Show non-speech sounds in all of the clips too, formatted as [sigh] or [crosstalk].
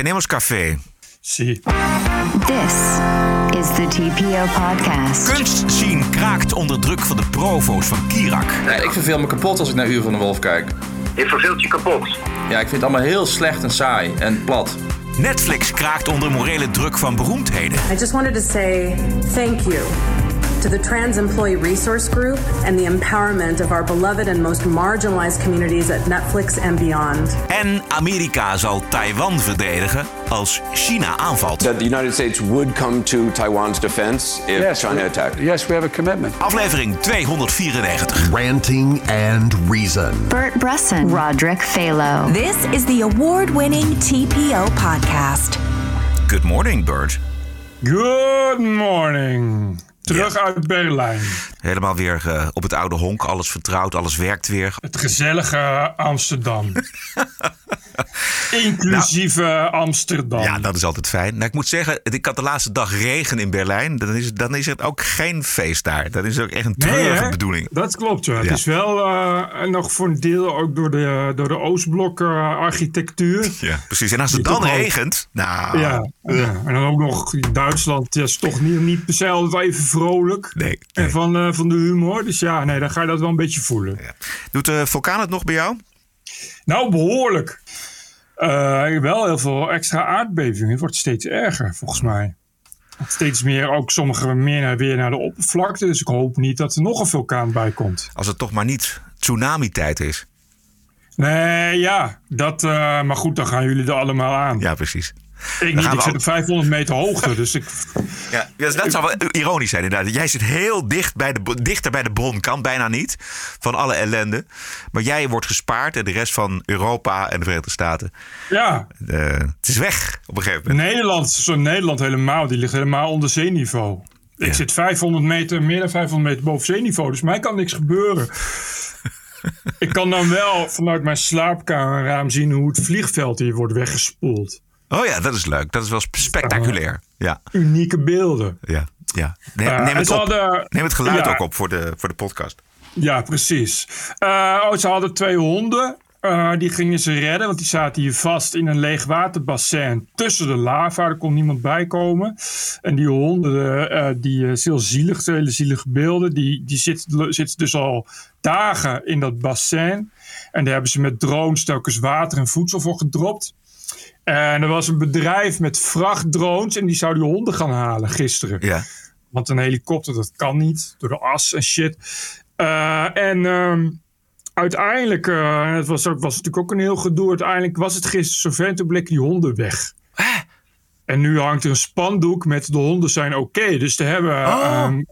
tenemos café. Zie. This is the TPO podcast. Kunstzien kraakt onder druk van de provo's van Kirak. Ja, ik verveel me kapot als ik naar Uur van de Wolf kijk. Je verveelt je kapot. Ja, ik vind het allemaal heel slecht en saai en plat. Netflix kraakt onder morele druk van beroemdheden. I just wanted to say thank you to the Trans Employee Resource Group and the empowerment of our beloved and most marginalized communities at Netflix and beyond. En Amerika zal Taiwan verdedigen als China aanvalt. that the United States would come to Taiwan's defense if China attacked. Yes, we have a commitment. Aflevering 294. Ranting and Reason. Bert Bresson, Roderick Phalo. This is the award winning TPO podcast. Good morning, Bert. Good morning. Terug uit Berlijn. Helemaal weer eh, op het oude honk. Alles vertrouwd, alles werkt weer. Het gezellige Amsterdam. [laughs] Inclusieve Amsterdam. Ja, dat is altijd fijn. Nou, ik moet zeggen, ik had de laatste dag regen in Berlijn. Dan is, dan is het ook geen feest daar. Dat is ook echt een treurige bedoeling. Dat klopt, ja. Het is wel eh, nog voor een deel ook door de, door de Oostblok eh, architectuur. [laughs] Ja, precies. En als het dan ook- regent, nou... Ja, ja, en dan ook nog Duitsland. Is toch niet, niet per se altijd even vrolijk. Nee, nee. En van, eh, van de humor. Dus ja, nee, dan ga je dat wel een beetje voelen. Ja. Doet de vulkaan het nog bij jou? Nou, behoorlijk. Eh, wel heel veel extra aardbevingen. Het wordt steeds erger, volgens mij. Steeds meer, ook sommige meer naar, weer naar de oppervlakte. Dus ik hoop niet dat er nog een vulkaan bij komt. Als het toch maar niet tsunami-tijd is. Nee, ja. Dat, eh, maar goed, dan gaan jullie er allemaal aan. Ja, precies. ik niet, zit op 500 meter hoogte. [laughs] dus ik, Ja, ja, dat zou wel ironisch zijn inderdaad. Jij zit heel dicht bij de, dichter bij de bron, kan bijna niet, van alle ellende. Maar jij wordt gespaard en de rest van Europa en de Verenigde Staten, ja, eh, het is weg op een gegeven moment. Nederland, zo Nederland helemaal, die ligt helemaal onder zeeniveau. Ik Ja. zit 500 meter, meer dan 500 meter boven zeeniveau, dus mij kan niks gebeuren. [laughs] ik kan dan wel vanuit mijn slaapkamerraam zien hoe het vliegveld hier wordt weggespoeld. Oh ja, dat is leuk. Dat is wel sp- spectaculair. Ja, Unieke beelden. ja, ja. Neem, Eh, neem het, op. hadden- neem het geluid ja. ook op voor de, voor de podcast. Ja, precies. Eh, oh, ze hadden twee honden. Eh, die gingen ze redden, want die zaten hier vast in een leeg waterbassin tussen de lava. Er kon niemand bij komen. En die honden, eh, die heel zielig, hele zielige beelden. Die, die zitten, zitten dus al dagen in dat bassin. En daar hebben ze met drones telkens water en voedsel voor gedropt. En er was een bedrijf met vrachtdrones en die zou die honden gaan halen gisteren. Ja. Want een helikopter, dat kan niet. Door de as en shit. Eh, en ehm, uiteindelijk, eh, het was, ook, was natuurlijk ook een heel gedoe. Uiteindelijk was het gisteren zover. en Toen bleken die honden weg. En nu hangt er een spandoek met de honden zijn oké. Dus er hebben ehm,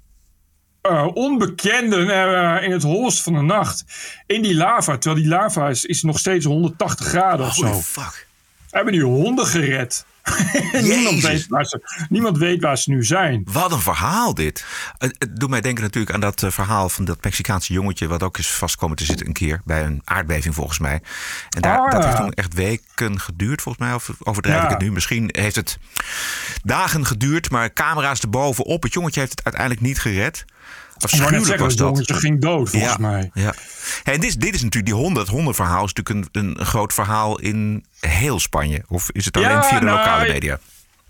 eh, onbekenden eh, in het holst van de nacht. In die lava. Terwijl die lava is, is nog steeds 180 graden of zo. Fuck. Hebben die honden gered. [laughs] niemand, weet waar ze, niemand weet waar ze nu zijn. Wat een verhaal dit. Het, doet mij denken natuurlijk aan dat eh, verhaal van dat Mexicaanse jongetje... wat ook is vastkomen te zitten een keer bij een aardbeving volgens mij. En daar, Ah, dat heeft toen echt weken geduurd volgens mij. Of overdrijf ik het nu? Misschien heeft het dagen geduurd, maar camera's erbovenop. Het jongetje heeft het uiteindelijk niet gered. Afschuwelijk zeggen, was dat jongetje ging dood, volgens ja, mij. Ja. Hey, en dit, is, dit is natuurlijk, die honden, het hondenverhaal is natuurlijk een, een groot verhaal in heel Spanje. Of is het alleen Ja, via de nou, lokale media?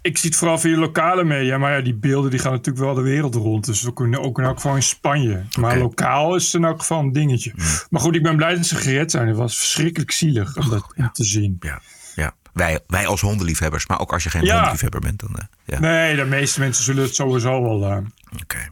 Ik zie het vooral via lokale media, maar ja, die beelden die gaan natuurlijk wel de wereld rond. Dus we kunnen ook in elk geval in Spanje. Maar lokaal is het in elk geval een dingetje. Maar goed, ik ben blij dat ze gered zijn. Het was verschrikkelijk zielig om dat te zien. Ja, ja. Wij, wij als hondenliefhebbers, maar ook als je geen Ja. hondenliefhebber bent. Dan, eh, ja. Nee, de meeste mensen zullen het sowieso wel... eh, Oké.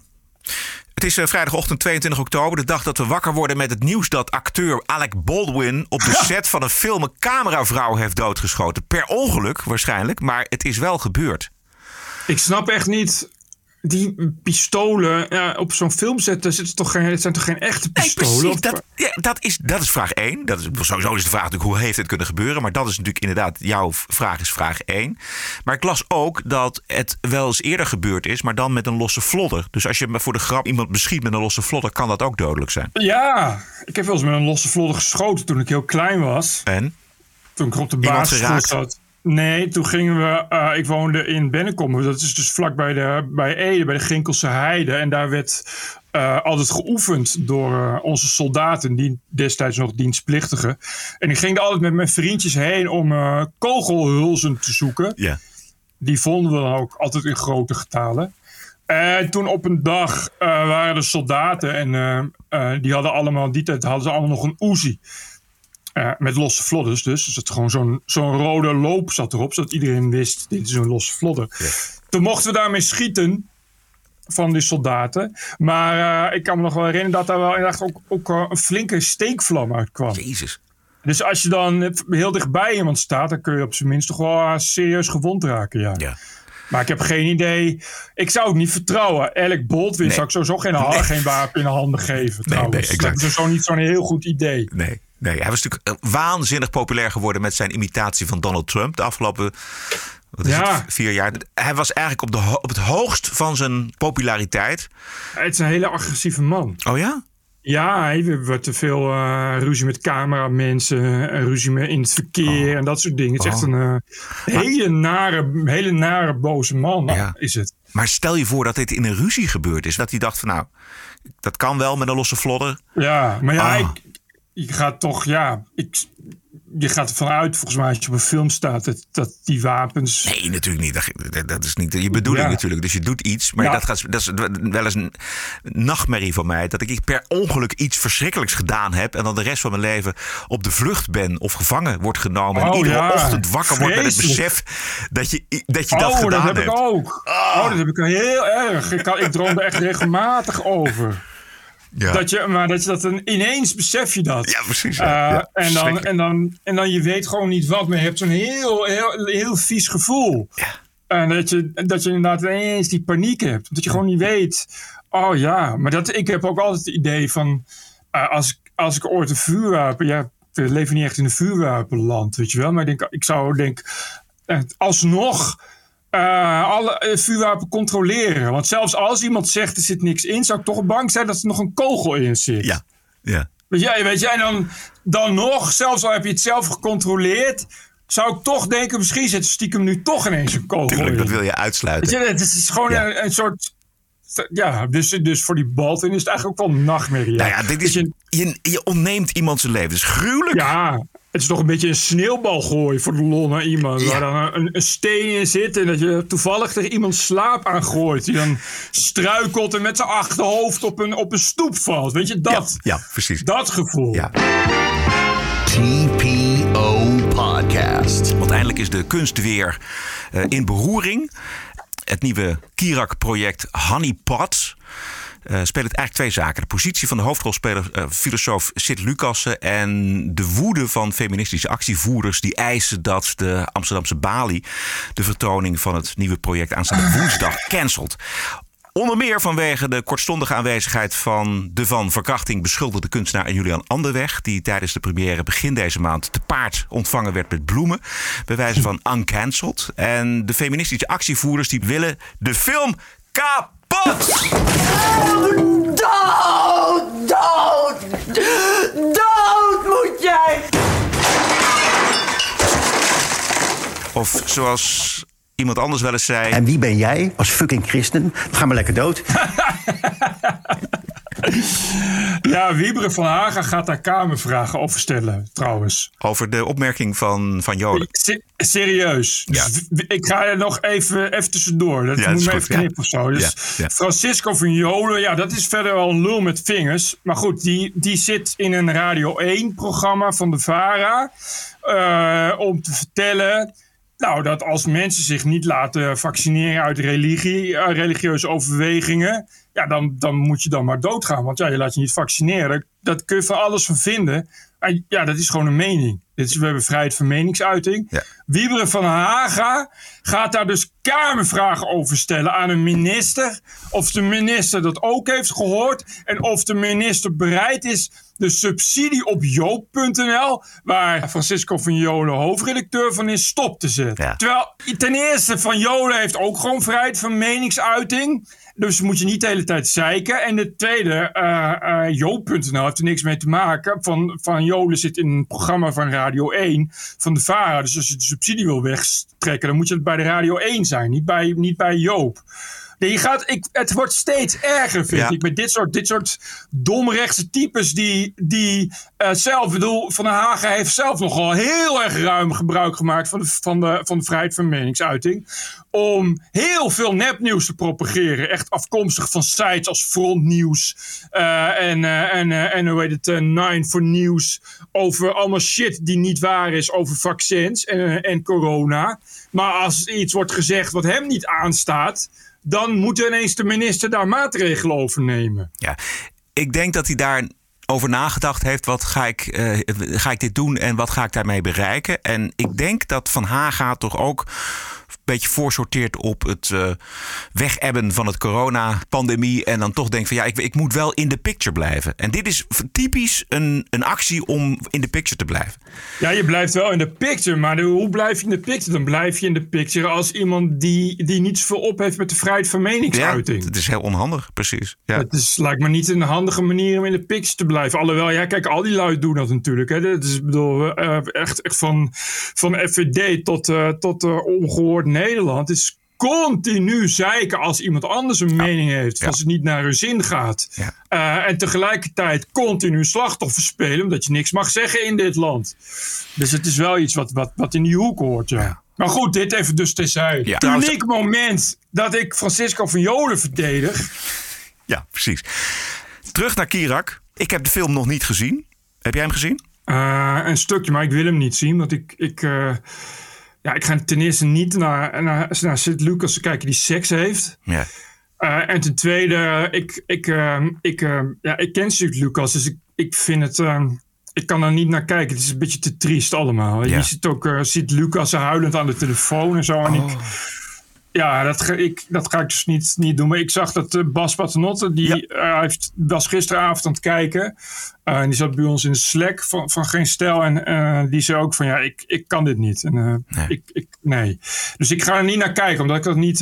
Het is eh, vrijdagochtend 22 oktober, de dag dat we wakker worden met het nieuws dat acteur Alec Baldwin op de set van een film een cameravrouw heeft doodgeschoten. Per ongeluk waarschijnlijk, maar het is wel gebeurd. Ik snap echt niet... Die pistolen op zo'n filmset, daar zitten toch geen, het zijn toch geen echte Nee, pistolen? precies. Dat, ja, dat, is, dat is vraag 1. Dat is, sowieso is de vraag natuurlijk hoe heeft het kunnen gebeuren. Maar dat is natuurlijk inderdaad, jouw vraag is vraag 1. Maar ik las ook dat het wel eens eerder gebeurd is, maar dan met een losse vlodder. Dus als je voor de grap iemand beschiet met een losse vlodder, kan dat ook dodelijk zijn. Ja, ik heb wel eens met een losse vlodder geschoten toen ik heel klein was. En? Toen ik op de geraakt? zat. Nee, toen gingen we. eh, ik woonde in Bennekom. Dat is dus vlak bij, de, bij Ede, bij de Ginkelse Heide. En daar werd eh, altijd geoefend door eh, onze soldaten, die destijds nog dienstplichtigen. En ik ging er altijd met mijn vriendjes heen om kogelhulzen te zoeken. Ja. Die vonden we dan ook altijd in grote getalen. En toen op een dag waren er soldaten en die hadden allemaal, die tijd hadden ze allemaal nog een Uzi. Eh, met losse vlodders dus. Dus het gewoon zo'n zo'n rode loop zat erop, zodat iedereen wist, dit is een losse vlodder. Toen mochten we daarmee schieten van die soldaten. Maar eh, ik kan me nog wel herinneren dat daar wel inderdaad ook, ook eh, een flinke steekvlam uitkwam. Jezus. Dus als je dan heel dichtbij iemand staat, dan kun je op zijn minst toch wel serieus gewond raken. Ja. Ja. Maar ik heb geen idee. Ik zou het niet vertrouwen. Alec Baldwin Nee. zou ik sowieso geen, Nee. geen wapen in de handen geven. trouwens. nee, exact. Dat is zo niet zo'n heel goed idee. Nee, nee, hij was natuurlijk eh, waanzinnig populair geworden met zijn imitatie van Donald Trump de afgelopen wat is Ja. het, vier jaar. Hij was eigenlijk op, de, op het hoogst van zijn populariteit. Het is een hele agressieve man. Oh ja? Ja, hij wordt te veel eh, ruzie met cameramensen, en ruzie met in het verkeer en dat soort dingen. Het is echt Oh. een eh, hele, nare, hele nare, boze man Ja. is het. Maar stel je voor dat dit in een ruzie gebeurd is. Dat hij dacht van nou, dat kan wel met een losse vlodder. Ja, maar ja, Ah. ik, je gaat toch, ja, ik, je gaat ervan uit, volgens mij, als je op een film staat, dat, dat die wapens. Nee, natuurlijk niet. Dat, dat is niet je bedoeling Ja. natuurlijk. Dus je doet iets. Maar Ja. dat, gaat, dat is wel eens een nachtmerrie van mij. Dat ik per ongeluk iets verschrikkelijks gedaan heb. En dan de rest van mijn leven op de vlucht ben. Of gevangen wordt genomen. en Oh, iedere ja. ochtend wakker wordt met het besef dat je, dat, je dat oh, gedaan dat heb hebt. ik ook. Oh, dat heb ik heel erg. Ik, kan, ik droom er echt regelmatig over. Ja. Dat je, maar dat je dat dan ineens besef je dat. Ja, precies, ja. Eh, Ja, en, dan, en, dan, en dan je weet gewoon niet wat, maar je hebt zo'n heel, heel, heel vies gevoel. En dat je, dat je inderdaad ineens die paniek hebt. Dat je gewoon niet weet. Oh ja, maar dat, ik heb ook altijd het idee van. eh, als, als ik ooit een vuurwapen. Ja, we leven niet echt in een vuurwapenland, weet je wel. Maar ik, denk, ik zou denk. eh, alsnog. Eh, alle eh, vuurwapen controleren. Want zelfs als iemand zegt er zit niks in, zou ik toch bang zijn dat er nog een kogel in zit. Ja, ja. Weet jij, weet jij dan, dan nog, zelfs al heb je het zelf gecontroleerd, zou ik toch denken, misschien zit er stiekem nu toch ineens een kogel Tuurlijk, in. dat wil je uitsluiten. je, het is gewoon Ja. een, een soort. Ja, dus, dus voor die Baldwin is het eigenlijk ook wel een nachtmerrie. Nou ja, dit is, je, je ontneemt iemand zijn leven. Dat is gruwelijk. ja, het is toch een beetje een sneeuwbal gooien voor de lol naar iemand. Ja. Waar dan een, een steen in zit en dat je toevallig tegen iemand slaap aangooit. Die dan struikelt en met zijn achterhoofd op een, op een stoep valt. Weet je, dat, ja, precies. dat gevoel. Ja. TPO Podcast. Want eindelijk is de kunst weer eh, in beroering. Het nieuwe Kirak-project Honeypot. Eh speelt eigenlijk twee zaken. De positie van de hoofdrolspeler, eh, filosoof Sid Lucassen... en de woede van feministische actievoerders... die eisen dat de Amsterdamse Bali... de vertoning van het nieuwe project aanstaande [laughs] woensdag cancelt. Onder meer vanwege de kortstondige aanwezigheid van de van verkrachting beschuldigde kunstenaar Julian Anderweg. Die tijdens de première begin deze maand te paard ontvangen werd met bloemen. Bij wijze van [laughs] uncancelled. En de feministische actievoerders die willen de film kapot. Dood! Dood! Dood moet jij! Of zoals iemand anders wel eens zei. En wie ben jij als fucking christen? Ga maar lekker dood. [laughs] Ja, Wieberen van Haga gaat daar kamervragen over stellen, trouwens. Over de opmerking van, van Joden. Se- serieus. Dus Ja. w- ik ga er nog even, even tussendoor. Dat Ja, moet me even knippen of zo. Dus. Francisco van Jolen, ja, dat is verder wel een lul met vingers. Maar goed, die, die zit in een Radio 1-programma van de VARA. eh, om te vertellen... Nou, dat als mensen zich niet laten vaccineren uit religie, eh, religieuze overwegingen, ja, dan, dan moet je dan maar doodgaan. Want ja, je laat je niet vaccineren. Dat, kun je van alles vinden. Maar ja, dat is gewoon een mening. Dit is, we hebben vrijheid van meningsuiting. Ja. Wieberen van Haga gaat daar dus kamervragen over stellen aan een minister. Of de minister dat ook heeft gehoord. En of de minister bereid is de subsidie op joop.nl, waar Francisco van Jolen hoofdredacteur van is, stop te zetten. Ja. Terwijl ten eerste van Jolen heeft ook gewoon vrijheid van meningsuiting. Dus moet je niet de hele tijd zeiken. En de tweede, eh eh Joop.nl heeft er niks mee te maken. Van, van Jolen zit in een programma van Radio 1 van de VARA. Dus als je de subsidie wil wegtrekken, dan moet je het bij de Radio 1 zijn, niet bij, niet bij Joop. Nee, je gaat, ik, het wordt steeds erger, vind Ja. ik. Met dit soort, dit soort domrechtse types die, die eh, zelf, ik bedoel, Van der Hagen heeft zelf nogal heel erg ruim gebruik gemaakt van de, van de, van de vrijheid van meningsuiting. Om heel veel nepnieuws te propageren. Echt afkomstig van sites als Frontnieuws eh, en, eh, en, en hoe heet het, Nine for News. Over allemaal shit die niet waar is over vaccins en, en corona. Maar als iets wordt gezegd wat hem niet aanstaat, dan moet ineens de minister daar maatregelen over nemen. Ja, ik denk dat hij daar over nagedacht heeft. Wat ga ik, eh, ga ik dit doen en wat ga ik daarmee bereiken? En ik denk dat Van Haga toch ook beetje voorsorteert op het eh wegebben van het coronapandemie. En dan toch denkt van ja, ik, ik moet wel in de picture blijven. En dit is typisch een, een actie om in de picture te blijven. Ja, je blijft wel in de picture, maar hoe blijf je in de picture? Dan blijf je in de picture als iemand die, die niet zoveel op heeft met de vrijheid van Ja, meningsuiting. het is heel onhandig, precies. Ja. Het is, lijkt me niet een handige manier om in de picture te blijven. Alhoewel, ja, kijk, al die lui doen dat natuurlijk. Hè. Dat is, bedoel, eh, echt, echt van, van FVD tot, eh, tot ongehoord Nederland. Is continu zeiken als iemand anders een mening heeft. Als het niet naar hun zin gaat. Ja. Eh, en tegelijkertijd continu slachtoffer spelen. Omdat je niks mag zeggen in dit land. Dus het is wel iets wat, wat, wat in die hoek hoort, ja. Maar goed, dit even dus terzijde. Ja. Het Trouwens- uniek moment dat ik Francisco van Jolen verdedig. ja, precies. Terug naar Kirak. Ik heb de film nog niet gezien. Heb jij hem gezien? Eh, een stukje, maar ik wil hem niet zien. Want ik, ik, eh, ja, ik ga ten eerste niet naar, naar, naar Sint-Lucas kijken die seks heeft. Ja. Eh, en ten tweede, ik, ik, eh, ik, eh, ja, ik ken Sint-Lucas, dus ik, ik vind het... eh, ik kan daar niet naar kijken. Het is een beetje te triest allemaal. Ja. Je ziet ook ziet Lucas huilend aan de telefoon en zo. En ik, ja, dat ga, ik, dat ga ik dus niet, niet doen. Maar ik zag dat eh, Bas Paternotte, die eh, heeft, was gisteravond aan het kijken. Eh, en die zat bij ons in de Slack van, van Geen Stijl. En die zei ook van, ja, ik, ik kan dit niet. En, Nee. Ik, ik, nee. Dus ik ga er niet naar kijken, omdat ik dat niet...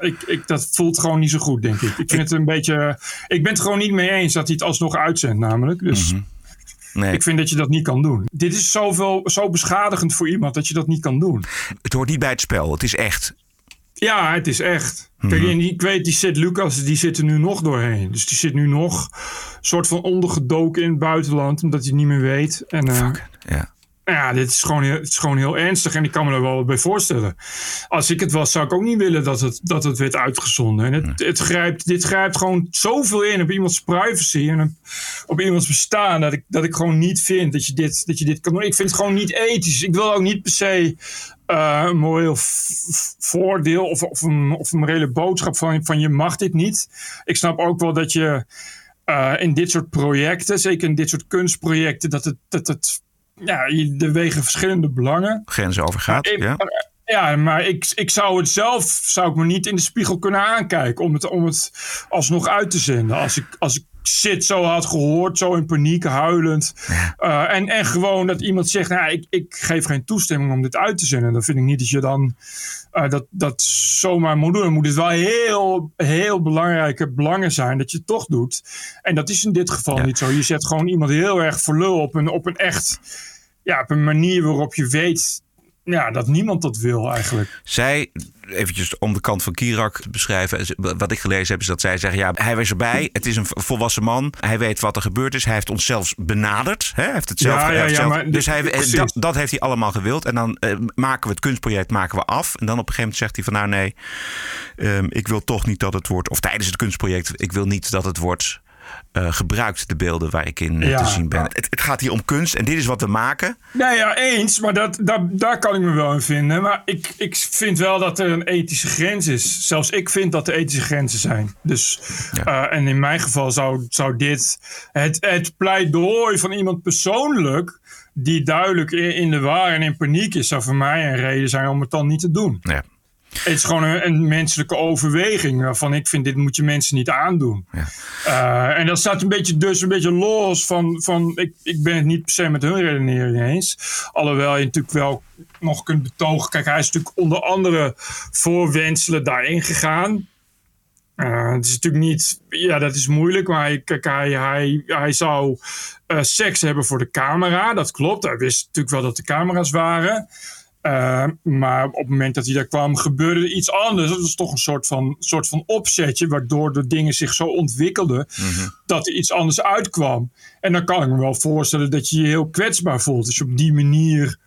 ik, ik, dat voelt gewoon niet zo goed, denk ik. Ik vind het een beetje... Ik ben het gewoon niet mee eens dat hij het alsnog uitzendt, namelijk. Dus Nee, ik vind dat je dat niet kan doen. Dit is zoveel, zo beschadigend voor iemand dat je dat niet kan doen. het hoort niet bij het spel. Het is echt. Ja, het is echt. Kijk, en die- ik weet, die Sid Lucas, die zit er nu nog doorheen. Dus die zit nu nog soort van ondergedoken in het buitenland, omdat hij het niet meer weet. En, eh, Ja. Nou ja, dit is gewoon, heel, het is gewoon heel ernstig en ik kan me er wel wat bij voorstellen. Als ik het was, zou ik ook niet willen dat het, dat het werd uitgezonden. En het, het grijpt, dit grijpt gewoon zoveel in op iemands privacy en op, op iemands bestaan, dat ik, dat ik gewoon niet vind dat je, dit, dat je dit kan doen. Ik vind het gewoon niet ethisch. Ik wil ook niet per se eh, een moreel voordeel of, of, een, of een morele boodschap van, van je mag dit niet. Ik snap ook wel dat je eh, in dit soort projecten, zeker in dit soort kunstprojecten, dat het, dat het ja, er wegen verschillende belangen. Grenzen overgaat. Ik- Ja. Ja, maar ik, ik zou het zelf zou ik me niet in de spiegel kunnen aankijken om het, om het alsnog uit te zenden. Als ik, als ik zit zo had gehoord, zo in paniek, huilend. eh, en, en gewoon dat iemand zegt, nou, ik, ik geef geen toestemming om dit uit te zenden. Dan vind ik niet dat je dan eh, dat, dat zomaar moet doen. Dan moet het wel heel, heel belangrijke belangen zijn dat je het toch doet. En dat is in dit geval Ja. niet zo. Je zet gewoon iemand heel erg voor lul op een, op een echt... Ja, op een manier waarop je weet ja, dat niemand dat wil eigenlijk. Zij, eventjes om de kant van Kirak te beschrijven. Wat ik gelezen heb is dat zij zeggen... ja, hij was erbij. Het is een volwassen man. Hij weet wat er gebeurd is. Hij heeft ons zelfs benaderd. Hè? Hij heeft het zelf, Ja, hij ja, heeft ja, zelf- maar dus hij, dat heeft hij allemaal gewild. En dan eh, maken we het kunstproject maken we af. En dan op een gegeven moment zegt hij van... nou nee, ehm, ik wil toch niet dat het wordt... of tijdens het kunstproject... ik wil niet dat het wordt... eh, gebruikt de beelden waar ik in eh, Ja. te zien ben. Het, het gaat hier om kunst en dit is wat we maken. Nee, ja, eens, maar dat, daar, daar kan ik me wel in vinden. Maar ik, ik vind wel dat er een ethische grens is. Zelfs ik vind dat er ethische grenzen zijn. Dus, Ja. eh, en in mijn geval zou, zou dit het, het pleidooi van iemand persoonlijk, die duidelijk in, in de war en in paniek is, zou voor mij een reden zijn om het dan niet te doen. Ja. Het is gewoon een, een menselijke overweging waarvan ik vind, dit moet je mensen niet aandoen. Ja. Eh, en dat staat een beetje, dus een beetje los van, van ik, ik ben het niet per se met hun redenering eens. Alhoewel je natuurlijk wel nog kunt betogen. Kijk, hij is natuurlijk onder andere voorwenselen daarin gegaan. Eh, het is natuurlijk niet, ja, dat is moeilijk, maar hij, kijk, hij, hij, hij zou eh, seks hebben voor de camera. Dat klopt. Hij wist natuurlijk wel dat er camera's waren. Uh, maar op het moment dat hij daar kwam, gebeurde er iets anders. Dat was toch een soort van, soort van opzetje, waardoor de dingen zich zo ontwikkelden dat er iets anders uitkwam. En dan kan ik me wel voorstellen dat je je heel kwetsbaar voelt. Dus op die manier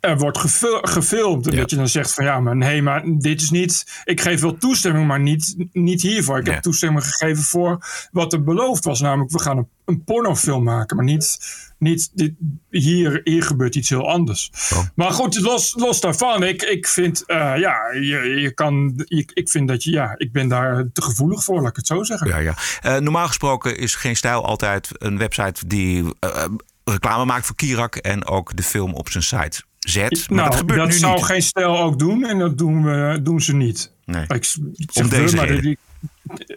er wordt gefil- gefilmd. En dat je dan zegt van ja, maar nee, maar dit is niet. Ik geef wel toestemming, maar niet, niet hiervoor. Ik heb toestemming gegeven voor wat er beloofd was. Namelijk, we gaan een, een pornofilm maken, maar niet. Niet, dit, hier, hier gebeurt iets heel anders. Maar goed, los, los daarvan, ik, ik vind, eh, ja, je, je kan, ik, ik vind dat je, ja, ik ben daar te gevoelig voor, laat ik het zo zeggen. Ja, ja. Eh, normaal gesproken is Geen Stijl altijd een website die eh, reclame maakt voor Kirak en ook de film op zijn site zet. Maar nou, dat gebeurt nu zou niet. geen stijl ook doen en dat doen, we, doen ze niet. Nee. Ik, zeg Om deze maar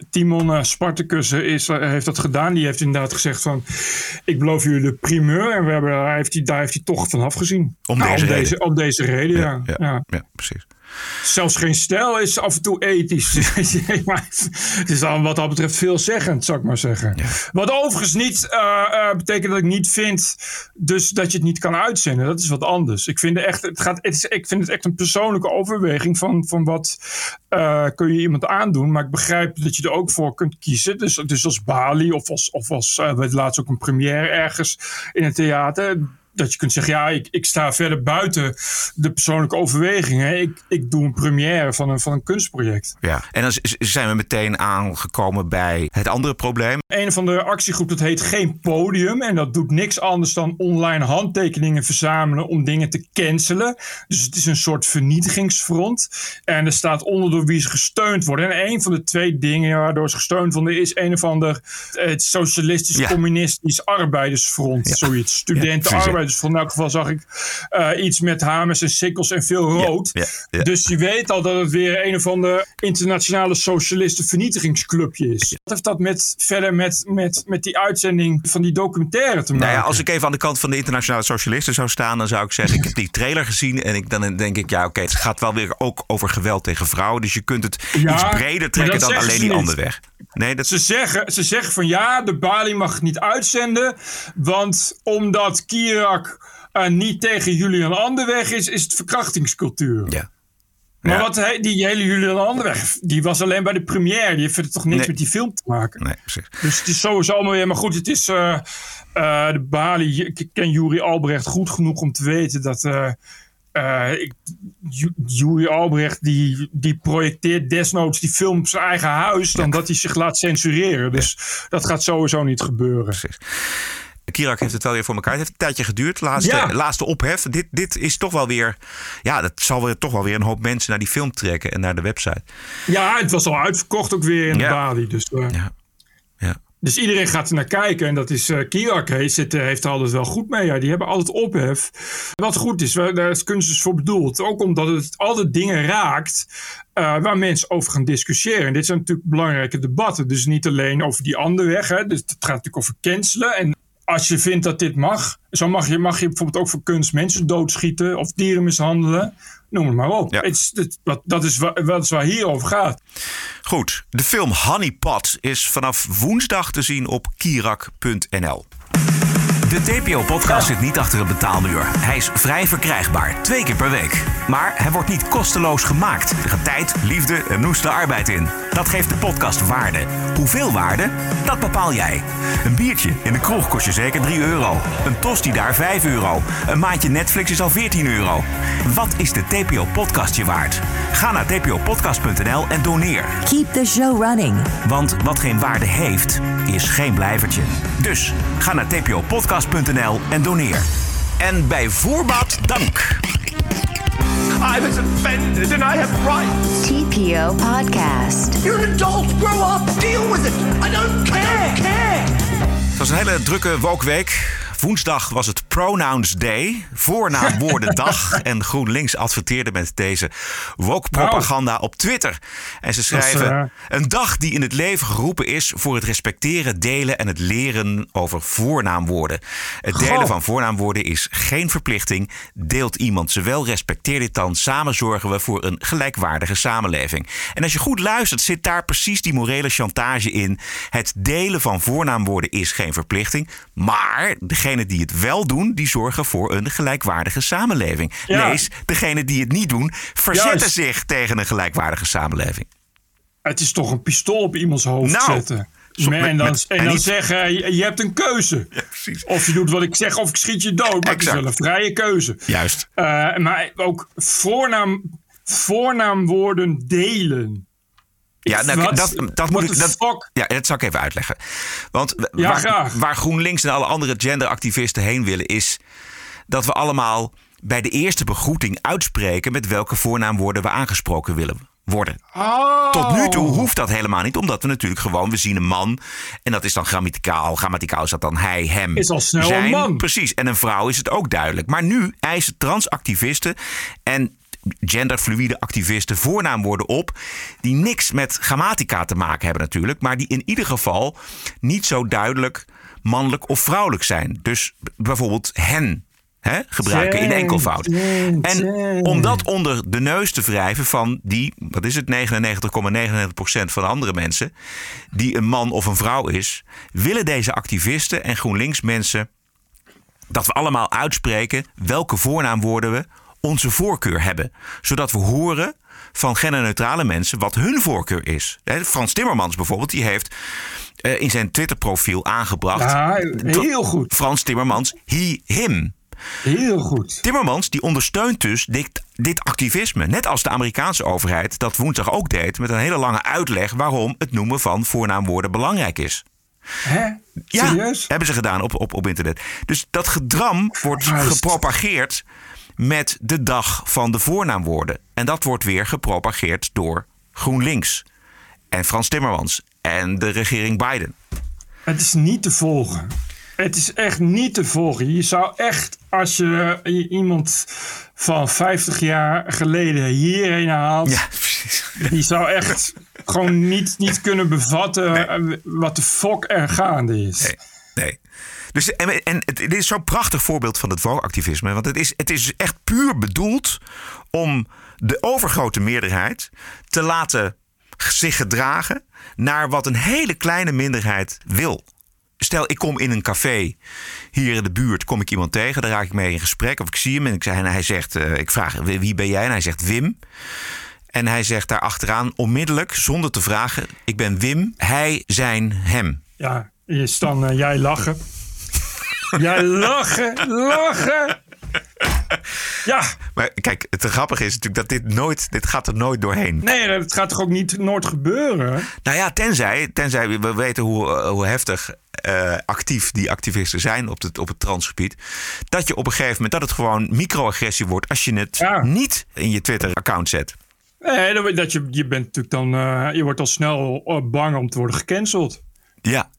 Timon eh, Spartacus is, eh, heeft dat gedaan. Die heeft inderdaad gezegd van... ik beloof jullie de primeur. En we hebben, daar, heeft hij, daar heeft hij toch van afgezien. Om Nou, deze om reden. Deze, om deze reden, ja. ja, ja. ja, precies. Zelfs geen stijl is af en toe ethisch. [laughs] [laughs] maar het is dan wat dat betreft veelzeggend, zou ik maar zeggen. Wat overigens niet eh, eh, betekent dat ik niet vind dus dat je het niet kan uitzenden. Dat is wat anders. Ik vind, het echt, het gaat, het is, ik vind het echt een persoonlijke overweging van, van wat eh, kun je iemand aandoen. Maar ik begrijp dat je er ook voor kunt kiezen. Dus, dus als Bali of als, of als eh, we laatst ook een première ergens in het theater dat je kunt zeggen, ja, ik, ik sta verder buiten de persoonlijke overwegingen. Ik, ik doe een première van een, van een kunstproject. Ja. En dan zijn we meteen aangekomen bij het andere probleem. Een van de actiegroep dat heet Geen Podium. En dat doet niks anders dan online handtekeningen verzamelen om dingen te cancelen. Dus het is een soort vernietigingsfront. En er staat onder door wie ze gesteund worden. En een van de twee dingen waardoor ze gesteund worden is een of ander eh, het socialistisch-communistisch arbeidersfront. Zoiets. Studenten-arbeidersfront. In elk geval zag ik eh, iets met hamers en sikkels en veel rood. Ja, ja. Dus je weet al dat het weer een of ander internationale socialisten vernietigingsclubje is. Wat heeft dat met, verder met, met, met die uitzending van die documentaire te maken? Nou ja, als ik even aan de kant van de internationale socialisten zou staan, dan zou ik zeggen: ik heb die trailer gezien en ik, dan denk ik, ja, oké, het gaat wel weer ook over geweld tegen vrouwen. Dus je kunt het iets breder trekken dan alleen die andere weg. Nee, dat Ze zeggen, ze zeggen van ja, de Bali mag het niet uitzenden. Want omdat Kirak eh, niet tegen Julian Anderweg is, is het verkrachtingscultuur. Ja. Maar Ja. wat he- die hele Julian Anderweg, die was alleen bij de première. Die heeft verder toch niks Nee. met die film te maken. Nee, precies. Dus het is sowieso allemaal weer. Maar goed, het is. eh, eh, de Bali. Ik ken Juri Albrecht goed genoeg om te weten dat. Eh eh, ik- Ju- Juri Albrecht die, die projecteert desnoods die film op zijn eigen huis. dan dat hij zich laat censureren. Dus dat gaat sowieso niet gebeuren. Precies. Kirak heeft het wel weer voor elkaar. Het heeft een tijdje geduurd. Laatste, Ja. laatste ophef. Dit, dit is toch wel weer. Ja, dat zal weer, toch wel weer een hoop mensen naar die film trekken en naar de website. Ja, het was al uitverkocht ook weer in Ja. Bali. Dus, eh, Ja. Dus iedereen gaat er naar kijken. En dat is uh, Kirak heeft, eh, heeft er altijd wel goed mee. Ja. Die hebben altijd ophef. Wat goed is, waar- daar is kunst dus voor bedoeld. Ook omdat het altijd dingen raakt eh, waar mensen over gaan discussiëren. En dit zijn natuurlijk belangrijke debatten. Dus niet alleen over die andere weg. Hè. Dus het gaat natuurlijk over cancelen. En als je vindt dat dit mag, zo mag je, mag je bijvoorbeeld ook voor kunst mensen doodschieten of dieren mishandelen. Noem het maar op. Ja. Het is- het- dat, dat, is waar, dat is waar hier over gaat. Goed, de film Honeypot is vanaf woensdag te zien op kirak.nl. De TPO-podcast zit niet achter een betaalmuur. Hij is vrij verkrijgbaar, twee keer per week. Maar hij wordt niet kosteloos gemaakt. Er gaat tijd, liefde en noeste arbeid in. Dat geeft de podcast waarde. Hoeveel waarde? Dat bepaal jij. Een biertje in de kroeg kost je zeker 3 euro. Een tosti daar 5 euro. Een maandje Netflix is al 14 euro. Wat is de TPO-podcast je waard? Ga naar tpopodcast.nl en doneer. Keep the show running. Want wat geen waarde heeft, is geen blijvertje. Dus ga naar tpopodcast.nl en doneer. En bij voorbaat dank. I was offended and I have rights. TPO Podcast. You're an adult. Grow up. Deal with it. I don't care. care. Het was een hele drukke wokweek. Woensdag was het Pronouns Day, voornaamwoordendag. [laughs] en GroenLinks adverteerde met deze woke-propaganda op Twitter. En ze is, schrijven: eh, Een dag die in het leven geroepen is voor het respecteren, delen en het leren over voornaamwoorden. Het delen Goh. van voornaamwoorden is geen verplichting. Deelt iemand ze wel, respecteer dit dan. Samen zorgen we voor een gelijkwaardige samenleving. En als je goed luistert, zit daar precies die morele chantage in. Het delen van voornaamwoorden is geen verplichting. Maar degene degenen die het wel doen, die zorgen voor een gelijkwaardige samenleving. Ja. Lees, degenen die het niet doen, verzetten Juist. zich tegen een gelijkwaardige samenleving. Het is toch een pistool op iemands hoofd Nou, zetten. zo- en met- dan, met- en dan zeggen, je, je hebt een keuze. Of je doet wat ik zeg of ik schiet je dood. Maar het is Exact. wel een vrije keuze. Juist. Eh, maar ook voornaam, voornaamwoorden delen. Ja, nou, dat, dat moet ik. Dat, ja, dat zal ik even uitleggen. Want Ja, waar, graag. waar GroenLinks en alle andere genderactivisten heen willen, is dat we allemaal bij de eerste begroeting uitspreken met welke voornaamwoorden we aangesproken willen worden. Oh. Tot nu toe hoeft dat helemaal niet, omdat we natuurlijk gewoon, we zien een man en dat is dan grammaticaal. Grammaticaal is dat dan hij, hem. Is al snel zijn. een man. Precies. En een vrouw is het ook duidelijk. Maar nu eisen transactivisten en genderfluïde activisten voornaamwoorden op die niks met grammatica te maken hebben natuurlijk, maar die in ieder geval niet zo duidelijk mannelijk of vrouwelijk zijn. Dus bijvoorbeeld hen hè, gebruiken in enkelvoud. En om dat onder de neus te wrijven van die, wat is het, 99,99% van de andere mensen, die een man of een vrouw is, willen deze activisten en GroenLinks mensen dat we allemaal uitspreken welke voornaamwoorden we onze voorkeur hebben. Zodat we horen van genderneutrale mensen wat hun voorkeur is. Frans Timmermans bijvoorbeeld, die heeft eh, in zijn Twitterprofiel aangebracht. Ja, heel goed. Frans Timmermans, he, him. Heel goed. Timmermans die ondersteunt dus dit, dit activisme. Net als de Amerikaanse overheid dat woensdag ook deed. Met een hele lange uitleg waarom het noemen van voornaamwoorden belangrijk is. Hè? Ja, Serieus? hebben ze gedaan op, op, op internet. Dus dat gedram wordt gepropageerd met de dag van de voornaamwoorden. En dat wordt weer gepropageerd door GroenLinks en Frans Timmermans en de regering Biden. Het is niet te volgen. Het is echt niet te volgen. Je zou echt, als je i- iemand van 50 jaar geleden hierheen haalt, Ja, precies. die zou echt gewoon niet, niet kunnen bevatten eh, wat de fuck er gaande is. Nee, nee. Dus, en, het, is zo'n prachtig voorbeeld van het woke-activisme. Want het is, het is echt puur bedoeld om de overgrote meerderheid te laten zich gedragen naar wat een hele kleine minderheid wil. Stel, ik kom in een café hier in de buurt, kom ik iemand tegen, daar raak ik mee in gesprek of ik zie hem en, ik, en hij zegt, eh, ik vraag wie wie ben jij? En hij zegt Wim. En hij zegt daar achteraan onmiddellijk, zonder te vragen, ik ben Wim, hij, zijn, hem. Ja, is dan eh, jij lachen. Jij lachen, lachen. Ja, Maar kijk, het grappige is natuurlijk dat dit nooit, dit gaat er nooit doorheen. nee, dat gaat toch ook niet nooit gebeuren? Nou ja, tenzij, tenzij we weten hoe, eh, hoe heftig eh, actief die activisten zijn op het, op het transgebied. Dat je op een gegeven moment, dat het gewoon microagressie wordt als je het Ja. niet in je Twitter-account zet. Nee, dat, je, je bent natuurlijk dan, eh, je wordt al snel bang om te worden gecanceld. Ja,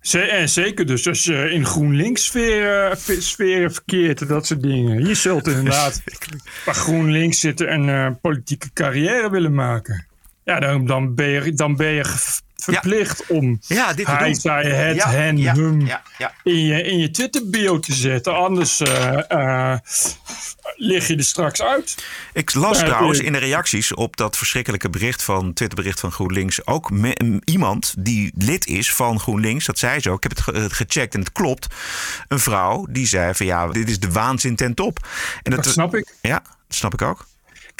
zeker dus als je in GroenLinks sferen, sferen verkeert en dat soort dingen. Je zult inderdaad [laughs] bij GroenLinks zitten en een politieke carrière willen maken. Ja, dan, dan, ben, je, dan ben je verplicht om Ja, dit hij, zij, het, Ja, hen, ja, ja. In, je, in je Twitter bio te zetten. Anders eh, eh, lig je er straks uit. Ik las Ja, trouwens in de reacties op dat verschrikkelijke bericht van Twitterbericht van GroenLinks ook me- iemand die lid is van GroenLinks. Dat zei ze ook. Ik heb het ge- het gecheckt en het klopt. Een vrouw die zei van ja, dit is de waanzin ten top. En Dat snap ik. Ja, dat snap ik ook.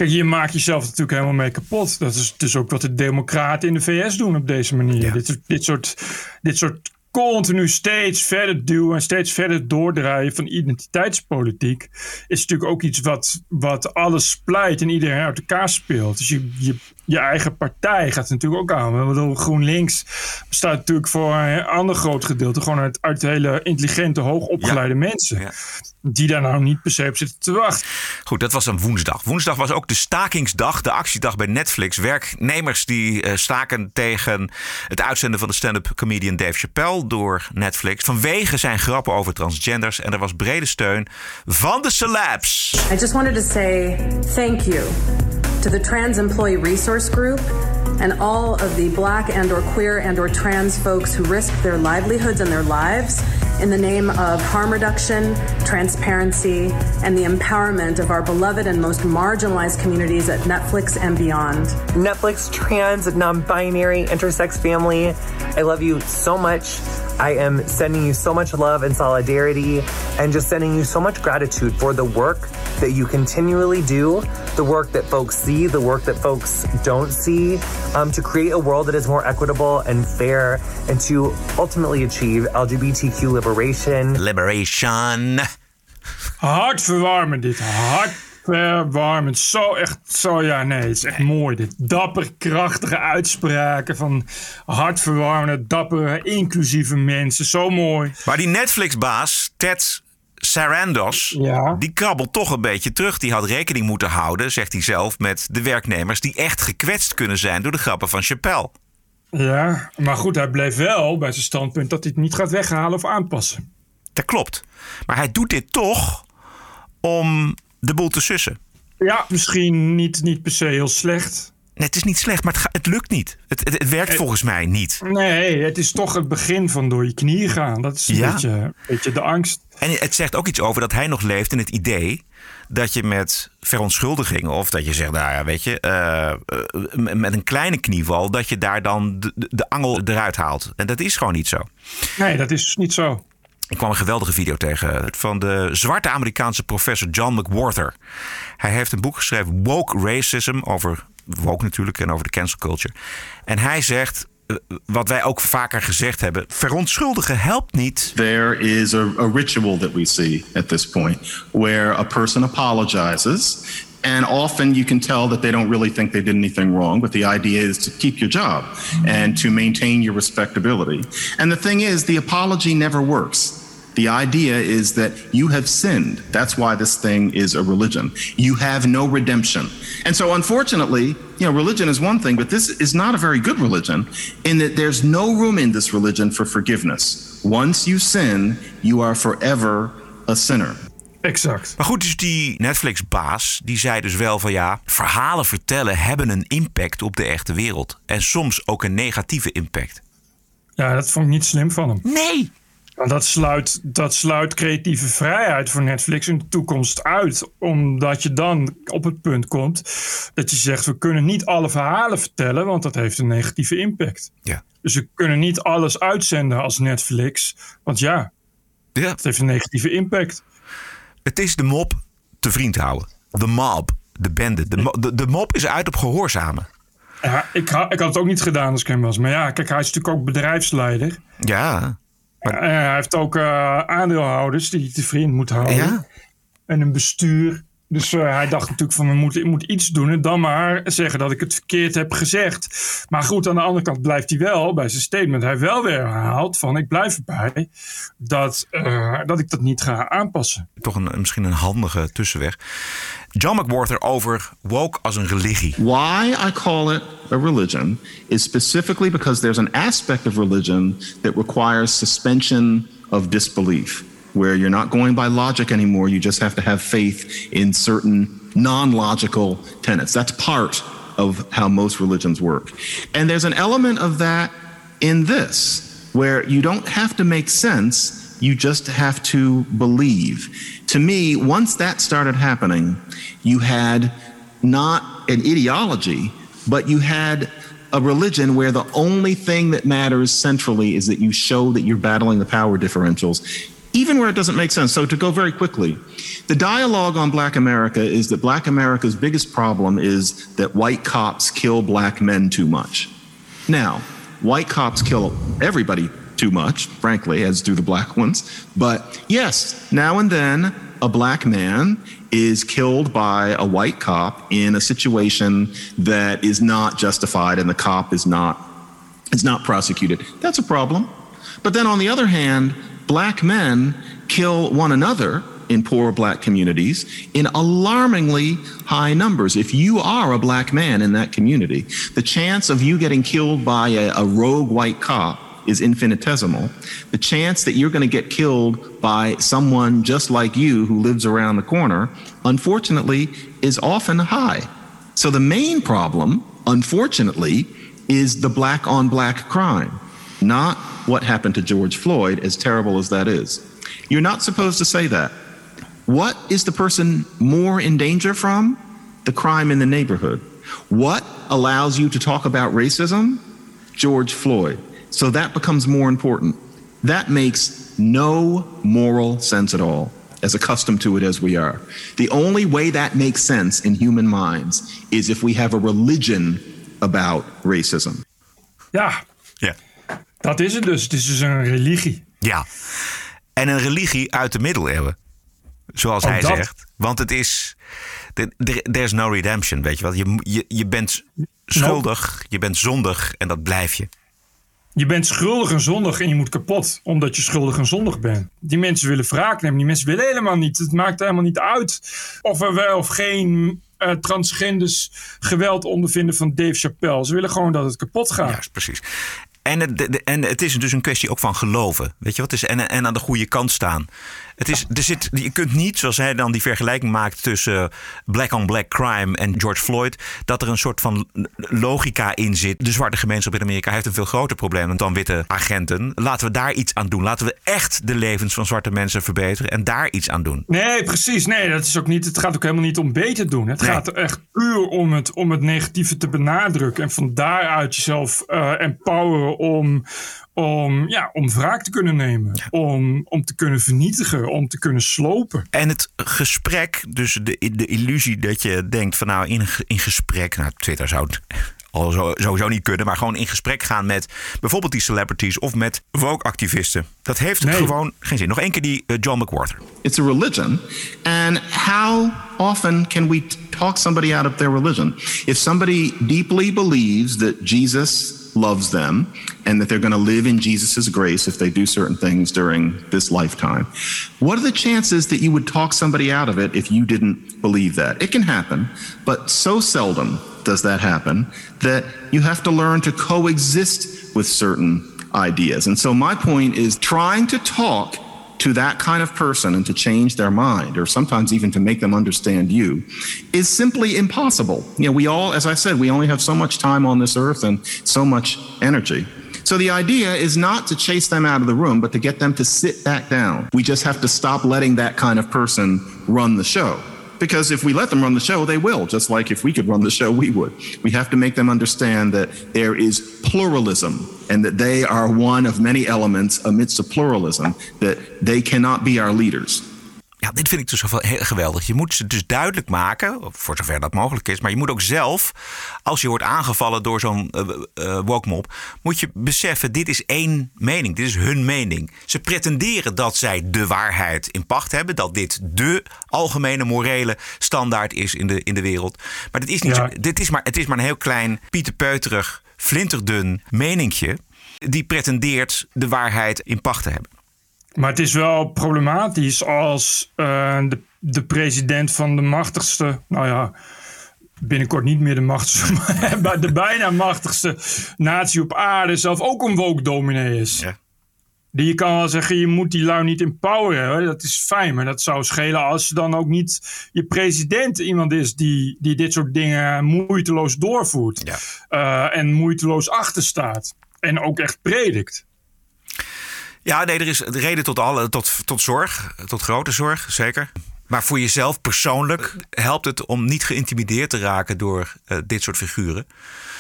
Kijk, je maakt jezelf natuurlijk helemaal mee kapot. Dat is dus ook wat de democraten in de VS doen op deze manier. Ja. Dit, dit, soort, dit soort continu steeds verder duwen en steeds verder doordraaien van identiteitspolitiek is natuurlijk ook iets wat, wat alles splijt en iedereen uit elkaar speelt. Dus je, je, je eigen partij gaat natuurlijk ook aan. Ik bedoel, GroenLinks bestaat natuurlijk voor een ander groot gedeelte gewoon uit, uit hele intelligente, hoogopgeleide mensen. Ja. Die daar nou niet per se op zitten te wachten. Goed, dat was een woensdag. Woensdag was ook de stakingsdag, de actiedag bij Netflix. Werknemers die eh, staken tegen het uitzenden van de stand-up comedian Dave Chappelle door Netflix. Vanwege zijn grappen over transgenders. En er was brede steun van de celebs. I just wanted to say thank you to the Trans Employee Resource Group and all of the black and or queer and or trans folks who risk their livelihoods and their lives in the name of harm reduction, transparency, and the empowerment of our beloved and most marginalized communities at Netflix and beyond. Netflix trans, non binary, intersex family. I love you so much. I am sending you so much love and solidarity and just sending you so much gratitude for the work that you continually do, the work that folks see, the work that folks don't see, um, to create a world that is more equitable and fair and to ultimately achieve LGBTQ liberation. Liberation. Hartverwarmend dit. Hartverwarmend. Zo echt, zo ja, nee, het is echt mooi dit. Dapper, krachtige uitspraken van hartverwarmende, dappere, inclusieve mensen. Zo mooi. Maar die Netflix-baas, Ted Sarandos, Ja. die krabbelt toch een beetje terug. Die had rekening moeten houden, zegt hij zelf, met de werknemers die echt gekwetst kunnen zijn door de grappen van Chappelle. Ja, maar goed, hij bleef wel bij zijn standpunt dat hij het niet gaat weghalen of aanpassen. Dat klopt. Maar hij doet dit toch om de boel te sussen. Ja, misschien niet, niet per se heel slecht. Nee, het is niet slecht, maar het, het lukt niet. Het, het, het werkt volgens mij niet. Nee, het is toch het begin van door je knieën gaan. Dat is een, Ja. beetje, een beetje de angst. En het zegt ook iets over dat hij nog leeft in het idee dat je met verontschuldigingen of dat je zegt, nou ja, weet je, eh, eh, met een kleine knieval, dat je daar dan de, de- angel eruit haalt. En dat is gewoon niet zo. Nee, dat is niet zo. Ik kwam een geweldige video tegen van de zwarte Amerikaanse professor John McWhorter. Hij heeft een boek geschreven, Woke Racism, over woke natuurlijk en over de cancel culture. En hij zegt, wat wij ook vaker gezegd hebben, verontschuldigen helpt niet. There is a, a ritual that we see at this point where a person apologizes. And often you can tell that they don't really think they did anything wrong, but the idea is to keep your job and to maintain your respectability. And the thing is, the apology never works. The idea is that you have sinned. That's why this thing is a religion. You have no redemption. And so, unfortunately, you know, religion is one thing, but this is not a very good religion in that there's no room in this religion for forgiveness. Once you sin, you are forever a sinner. Exact. Maar goed, dus die Netflix-baas, die zei dus wel van ja, verhalen vertellen hebben een impact op de echte wereld. En soms ook een negatieve impact. Ja, dat vond ik niet slim van hem. Nee. Want dat sluit, dat sluit creatieve vrijheid voor Netflix in de toekomst uit. Omdat je dan op het punt komt dat je zegt: we kunnen niet alle verhalen vertellen, want dat heeft een negatieve impact. Ja. Dus we kunnen niet alles uitzenden als Netflix, want ja, Ja. dat heeft een negatieve impact. Het is de mop te vriend houden. De mob, de bende. De, mo- de, de mop is uit op gehoorzamen. Ja, ik, ha- ik had het ook niet gedaan als ik hem was. Maar ja, kijk, hij is natuurlijk ook bedrijfsleider. Ja. En hij heeft ook eh, aandeelhouders die hij te vriend moet houden. Ja. En een bestuur. Dus eh, hij dacht natuurlijk van we moeten, ik moet iets doen en dan maar zeggen dat ik het verkeerd heb gezegd. Maar goed, aan de andere kant blijft hij wel bij zijn statement. Hij heeft wel weer herhaald van ik blijf erbij dat, eh, dat ik dat niet ga aanpassen. Toch een, misschien een handige tussenweg. John McWhorter over woke als een religie. Why I call it a religion is specifically because there's an aspect of religion that requires suspension of disbelief, where you're not going by logic anymore. You just have to have faith in certain non logical tenets. That's part of how most religions work. And there's an element of that in this, where you don't have to make sense, you just have to believe. To me, once that started happening, you had not an ideology, but you had a religion where the only thing that matters centrally is that you show that you're battling the power differentials, even where it doesn't make sense. So, to go very quickly, the dialogue on Black America is that Black America's biggest problem is that white cops kill black men too much. Now, white cops kill everybody too much, frankly, as do the black ones. But yes, now and then a black man is killed by a white cop in a situation that is not justified and the cop is not is not prosecuted. That's a problem. But then on the other hand, black men kill one another in poor black communities in alarmingly high numbers. If you are a black man in that community, the chance of you getting killed by a, a rogue white cop is infinitesimal. The chance that you're going to get killed by someone just like you who lives around the corner, unfortunately, is often high. So the main problem, unfortunately, is the black on black crime, not what happened to George Floyd, as terrible as that is. You're not supposed to say that. What is the person more in danger from? The crime in the neighborhood. What allows you to talk about racism? George Floyd. So that becomes more important. That makes no moral sense at all, as accustomed to it as we are. The only way that makes sense in human minds is if we have a religion about racism. Ja, Ja. dat is het dus. Het is dus een religie. Ja. En een religie uit de middeleeuwen. Zoals Ook hij dat. zegt. Want het is. There's no redemption. Weet je wat? Je, mo- je, je bent schuldig, je bent zondig en dat blijf je. Je bent schuldig en zondig en je moet kapot omdat je schuldig en zondig bent. Die mensen willen wraak nemen. Die mensen willen helemaal niet. Het maakt helemaal niet uit of er wel of geen eh, transgenders geweld ondervinden van Dave Chappelle. Ze willen gewoon dat het kapot gaat. Juist, precies. En het, en het is dus een kwestie ook van geloven. Weet je wat? Is, en, en aan de goede kant staan. Het is, er zit, je kunt niet, zoals hij dan die vergelijking maakt tussen black on black crime en George Floyd, dat er een soort van logica in zit. De zwarte gemeenschap in Amerika heeft een veel groter probleem dan witte agenten. Laten we daar iets aan doen. Laten we echt de levens van zwarte mensen verbeteren en daar iets aan doen. Nee, precies. Nee, dat is ook niet. Het gaat ook helemaal niet om beter doen. Het Nee. gaat er echt puur om het, om het negatieve te benadrukken. En van daaruit jezelf eh empoweren om, om, ja, om wraak te kunnen nemen. Om, om te kunnen vernietigen. Om te kunnen slopen. En het gesprek, dus de, de illusie dat je denkt van nou in, in gesprek, nou Twitter zou het al zo, sowieso niet kunnen, maar gewoon in gesprek gaan met bijvoorbeeld die celebrities of met woke-activisten. Dat heeft gewoon geen zin. Nog één keer die eh, John McWhorter. It's a religion. And how often can we talk somebody out of their religion? If somebody deeply believes that Jesus loves them and that they're going to live in Jesus' grace if they do certain things during this lifetime, what are the chances that you would talk somebody out of it if you didn't believe that? It can happen, but so seldom does that happen that you have to learn to coexist with certain ideas. And so my point is trying to talk to that kind of person and to change their mind or sometimes even to make them understand you is simply impossible. You know, we all, as I said, we only have so much time on this earth and so much energy. So the idea is not to chase them out of the room, but to get them to sit back down. We just have to stop letting that kind of person run the show. Because if we let them run the show, they will, just like if we could run the show, we would. We have to make them understand that there is pluralism and that they are one of many elements amidst the pluralism, that they cannot be our leaders. Ja, dit vind ik dus geweldig. Je moet ze dus duidelijk maken, voor zover dat mogelijk is. Maar je moet ook zelf, als je wordt aangevallen door zo'n uh, uh, woke mob, moet je beseffen, dit is één mening. Dit is hun mening. Ze pretenderen dat zij de waarheid in pacht hebben. Dat dit de algemene morele standaard is in de, in de wereld. Maar dit is, niet Ja. zo, dit is, maar, het is maar een heel klein, pieterpeuterig, flinterdun meninkje. Die pretendeert de waarheid in pacht te hebben. Maar het is wel problematisch als eh, de, de president van de machtigste, nou ja, binnenkort niet meer de machtigste, [laughs] maar de bijna machtigste natie op aarde zelf ook een woke dominee is. Ja. Die je kan wel zeggen, je moet die lui niet empoweren. Hoor. Dat is fijn, maar dat zou schelen als je dan ook niet je president iemand is die, die dit soort dingen moeiteloos doorvoert. Ja. Eh, en moeiteloos achter staat. En ook echt predikt. Ja, nee, er is reden tot, alle, tot, tot zorg, tot grote zorg, zeker. Maar voor jezelf persoonlijk helpt het om niet geïntimideerd te raken door uh, dit soort figuren.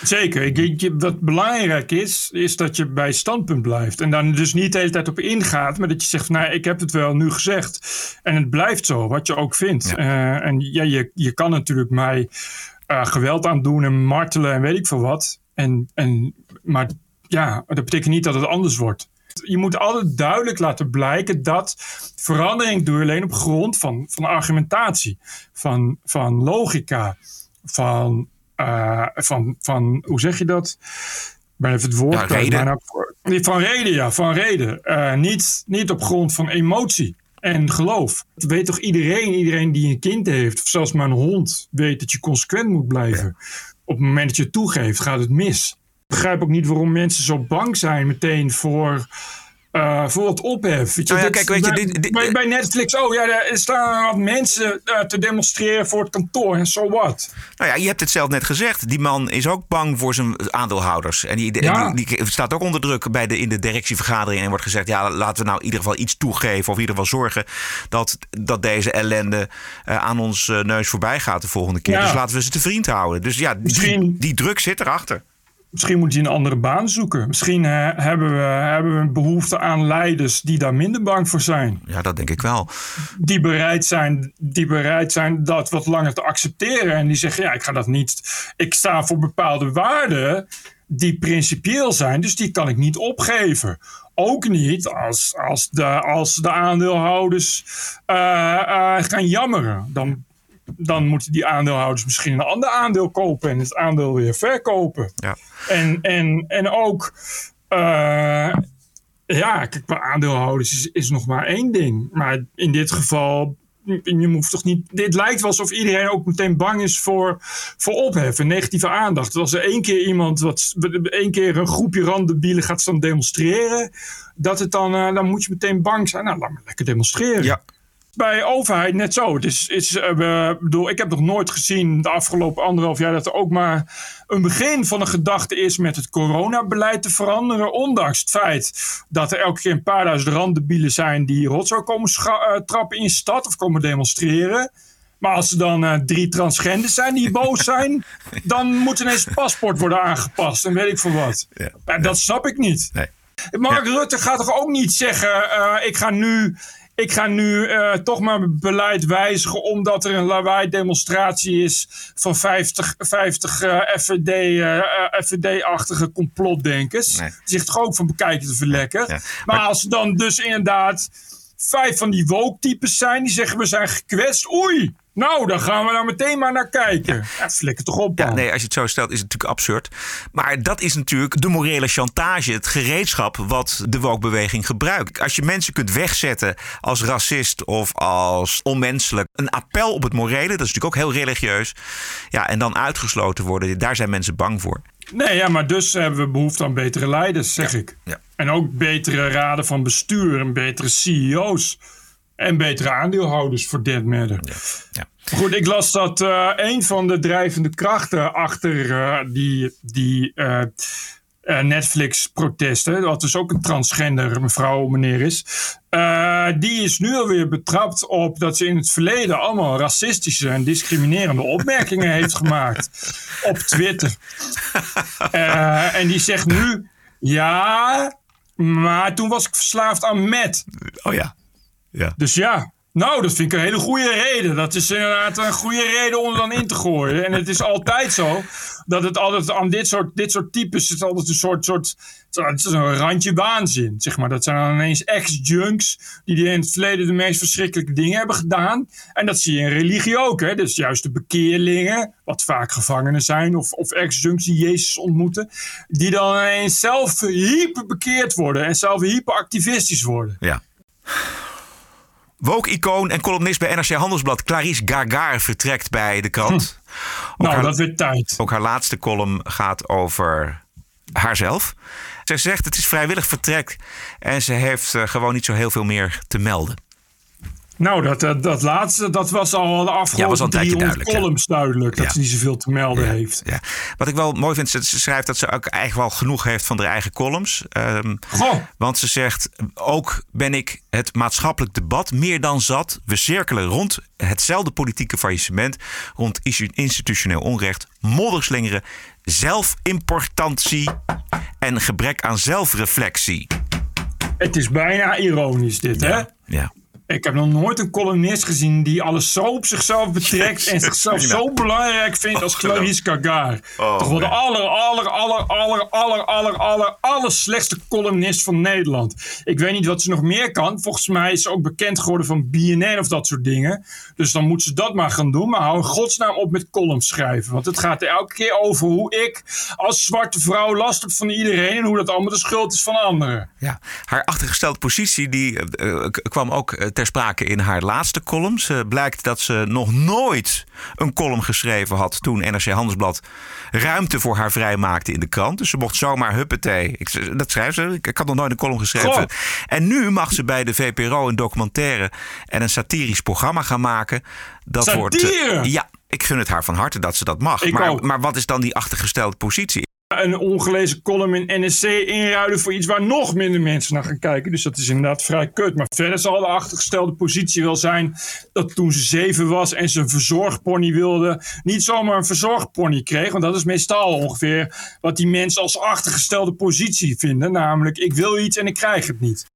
Zeker. Ik, ik, wat belangrijk is, is dat je bij standpunt blijft. En dan dus niet de hele tijd op ingaat, maar dat je zegt: Nou, ik heb het wel nu gezegd. En het blijft zo, wat je ook vindt. Ja. Uh, en ja, je, je kan natuurlijk mij uh, geweld aandoen en martelen en weet ik veel wat. En, en, maar ja, dat betekent niet dat het anders wordt. Je moet altijd duidelijk laten blijken dat verandering doe je alleen op grond van, van argumentatie, van, van logica, van, uh, van, van, hoe zeg je dat? Ben even het woord. Ja, reden. Van reden, ja, van reden. Uh, niet, niet op grond van emotie en geloof. Dat weet toch iedereen, iedereen die een kind heeft, of zelfs maar een hond, weet dat je consequent moet blijven. Ja. Op het moment dat je het toegeeft, gaat het mis. Ik begrijp ook niet waarom mensen zo bang zijn meteen voor, uh, voor het ophef. Weet je, nou ja, kijk, weet bij, je, dit, dit, bij, bij, Netflix, oh ja, er staan wat mensen uh, te demonstreren voor het kantoor en so what. Nou ja, je hebt het zelf net gezegd. Die man is ook bang voor zijn aandeelhouders. En die, ja. die, die, staat ook onder druk bij de, in de directievergadering. En wordt gezegd, ja, laten we nou in ieder geval iets toegeven. Of in ieder geval zorgen dat, dat deze ellende uh, aan ons neus voorbij gaat de volgende keer. Ja. Dus laten we ze te vriend houden. Dus ja, die, die druk zit erachter. Misschien moet hij een andere baan zoeken. Misschien uh, hebben, we, hebben we een behoefte aan leiders die daar minder bang voor zijn. Ja, dat denk ik wel. Die bereid zijn, die bereid zijn dat wat langer te accepteren. En die zeggen, ja, ik ga dat niet. Ik sta voor bepaalde waarden die principieel zijn. Dus die kan ik niet opgeven. Ook niet als, als, de, als de aandeelhouders uh, uh, gaan jammeren. Dan dan moeten die aandeelhouders misschien een ander aandeel kopen en het aandeel weer verkopen. Ja. En, en, en ook, uh, ja, kijk, bij aandeelhouders is, is nog maar één ding. Maar in dit geval, je hoeft toch niet. Dit lijkt wel alsof iedereen ook meteen bang is voor, voor opheffen, negatieve aandacht. Als er één keer iemand, wat, één keer een groepje randebielen gaat staan demonstreren, dat het dan, uh, dan moet je meteen bang zijn. Nou, laat me lekker demonstreren. Ja bij overheid net zo. Het is, is, uh, bedoel, ik heb nog nooit gezien de afgelopen anderhalf jaar dat er ook maar een begin van een gedachte is met het coronabeleid te veranderen. Ondanks het feit dat er elke keer een paar duizend randebielen zijn die rotzooi komen uh, trappen in de stad of komen demonstreren. Maar als er dan uh, drie transgenders zijn die boos zijn, [laughs] dan moet ineens het paspoort worden aangepast en weet ik veel wat. Ja, dat snap ik niet. Nee. Mark ja. Rutte gaat toch ook niet zeggen: ik ga nu ik ga nu uh, toch maar mijn beleid wijzigen omdat er een lawaai-demonstratie is van 50, 50 uh, FVD, uh, FVD-achtige complotdenkers. Nee. Die zich toch ook van bekijken te verlekken. Ja. Maar, maar als er dan dus inderdaad vijf van die woke-types zijn die zeggen we zijn gekwetst, oei, nou, dan gaan we daar meteen maar naar kijken. Ja, ja flikker toch op. Ja, nee, als je het zo stelt, is het natuurlijk absurd. Maar dat is natuurlijk de morele chantage, het gereedschap wat de woke-beweging gebruikt. Als je mensen kunt wegzetten als racist of als onmenselijk, een appel op het morele, dat is natuurlijk ook heel religieus. Ja, en dan uitgesloten worden, daar zijn mensen bang voor. Nee, ja, maar dus hebben we behoefte aan betere leiders, zeg ja. ik. Ja. En ook betere raden van bestuur en betere CEO's. En betere aandeelhouders voor Dead Matter. Ja. Ja. Goed, ik las dat uh, een van de drijvende krachten achter uh, die, die uh, Netflix-protesten, wat dus ook een transgender mevrouw meneer is, die is nu alweer betrapt op dat ze in het verleden allemaal racistische en discriminerende opmerkingen heeft gemaakt op Twitter. en die zegt nu, ja, maar toen was ik verslaafd aan met. Oh ja. Ja. Dus ja, nou, dat vind ik een hele goede reden. Dat is inderdaad een goede reden om er dan in te gooien. En het is altijd zo dat het altijd aan dit soort, dit soort types het altijd een soort, soort het is een randje waanzin. Zeg maar. Dat zijn dan ineens ex-junks die in het verleden de meest verschrikkelijke dingen hebben gedaan. En dat zie je in religie ook. Hè? Dus juist de bekeerlingen, wat vaak gevangenen zijn, of, of ex-junks die Jezus ontmoeten, die dan ineens zelf hyper bekeerd worden en zelf hyperactivistisch worden. Ja. Woke-icoon en columnist bij NRC Handelsblad Clarice Gargar vertrekt bij de krant. Hm. Nou, haar, dat werd tijd. Ook haar laatste column gaat over haarzelf. Ze zegt het is vrijwillig vertrek en ze heeft uh, gewoon niet zo heel veel meer te melden. Nou, dat, dat, dat laatste, dat was al de afgelopen ja, 300 duidelijk, columns ja. duidelijk. Dat Ja. ze niet zoveel te melden Ja, heeft. Ja. Wat ik wel mooi vind, ze schrijft dat ze ook eigenlijk wel genoeg heeft van haar eigen columns. Goh. want ze zegt, ook ben ik het maatschappelijk debat meer dan zat. We cirkelen rond hetzelfde politieke faillissement, rond institutioneel onrecht, modderslingeren, zelfimportantie en gebrek aan zelfreflectie. Het is bijna ironisch dit, hè? Ja. Ik heb nog nooit een columnist gezien die alles zo op zichzelf betrekt en [laughs] zichzelf zo belangrijk vindt als Clarice Gagar. Oh, Toch wel de aller, aller, aller, aller, aller, aller, aller, aller slechtste columnist van Nederland. Ik weet niet wat ze nog meer kan. Volgens mij is ze ook bekend geworden van BNN of dat soort dingen. Dus dan moet ze dat maar gaan doen. Maar hou in godsnaam op met columns schrijven. Want het gaat er elke keer over hoe ik als zwarte vrouw last heb van iedereen en hoe dat allemaal de schuld is van anderen. Ja, haar achtergestelde positie die, eh, k- kwam ook eh, ter sprake in haar laatste columns. Blijkt dat ze nog nooit een column geschreven had toen NRC Handelsblad ruimte voor haar vrijmaakte in de krant. Dus ze mocht zomaar huppetee. Ik, dat schrijft ze. Ik, ik had nog nooit een column geschreven. Goh. En nu mag ze bij de VPRO een documentaire en een satirisch programma gaan maken. Dat wordt. eh, ja, ik gun het haar van harte dat ze dat mag. Maar, ook. maar wat is dan die achtergestelde positie? Een ongelezen column in NSC inruilen voor iets waar nog minder mensen naar gaan kijken. Dus dat is inderdaad vrij kut. Maar verder zal de achtergestelde positie wel zijn dat toen ze zeven was en ze een verzorgpony wilde, niet zomaar een verzorgpony kreeg. Want dat is meestal ongeveer wat die mensen als achtergestelde positie vinden. Namelijk, ik wil iets en ik krijg het niet.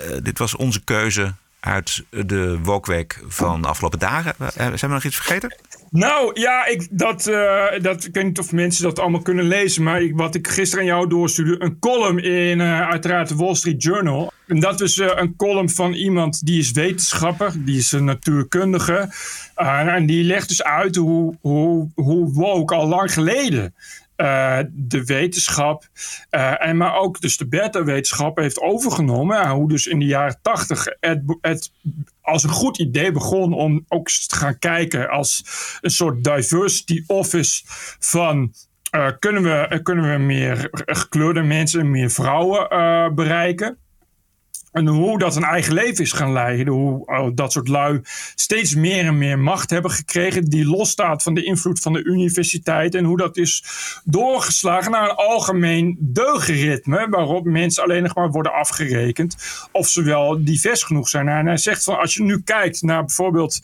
Uh, dit was onze keuze uit de Wokweek van de afgelopen dagen. Uh, zijn we nog iets vergeten? Nou ja, ik, dat, uh, dat, ik weet niet of mensen dat allemaal kunnen lezen. Maar ik, wat ik gisteren aan jou doorstuurde. Een column in uh, uiteraard de Wall Street Journal. En dat is uh, een column van iemand die is wetenschapper. Die is een natuurkundige. en die legt dus uit hoe, hoe, hoe woke al lang geleden uh, de wetenschap, uh, en maar ook dus de beta-wetenschap heeft overgenomen. hoe dus in de jaren tachtig het, het, als een goed idee begon om ook te gaan kijken als een soort diversity office van kunnen, we, kunnen we meer gekleurde mensen, meer vrouwen bereiken. En hoe dat een eigen leven is gaan leiden. Hoe oh, dat soort lui steeds meer en meer macht hebben gekregen. Die losstaat van de invloed van de universiteit. En hoe dat is doorgeslagen naar een algemeen deugdritme. Waarop mensen alleen nog maar worden afgerekend. Of ze wel divers genoeg zijn. En hij zegt van als je nu kijkt naar bijvoorbeeld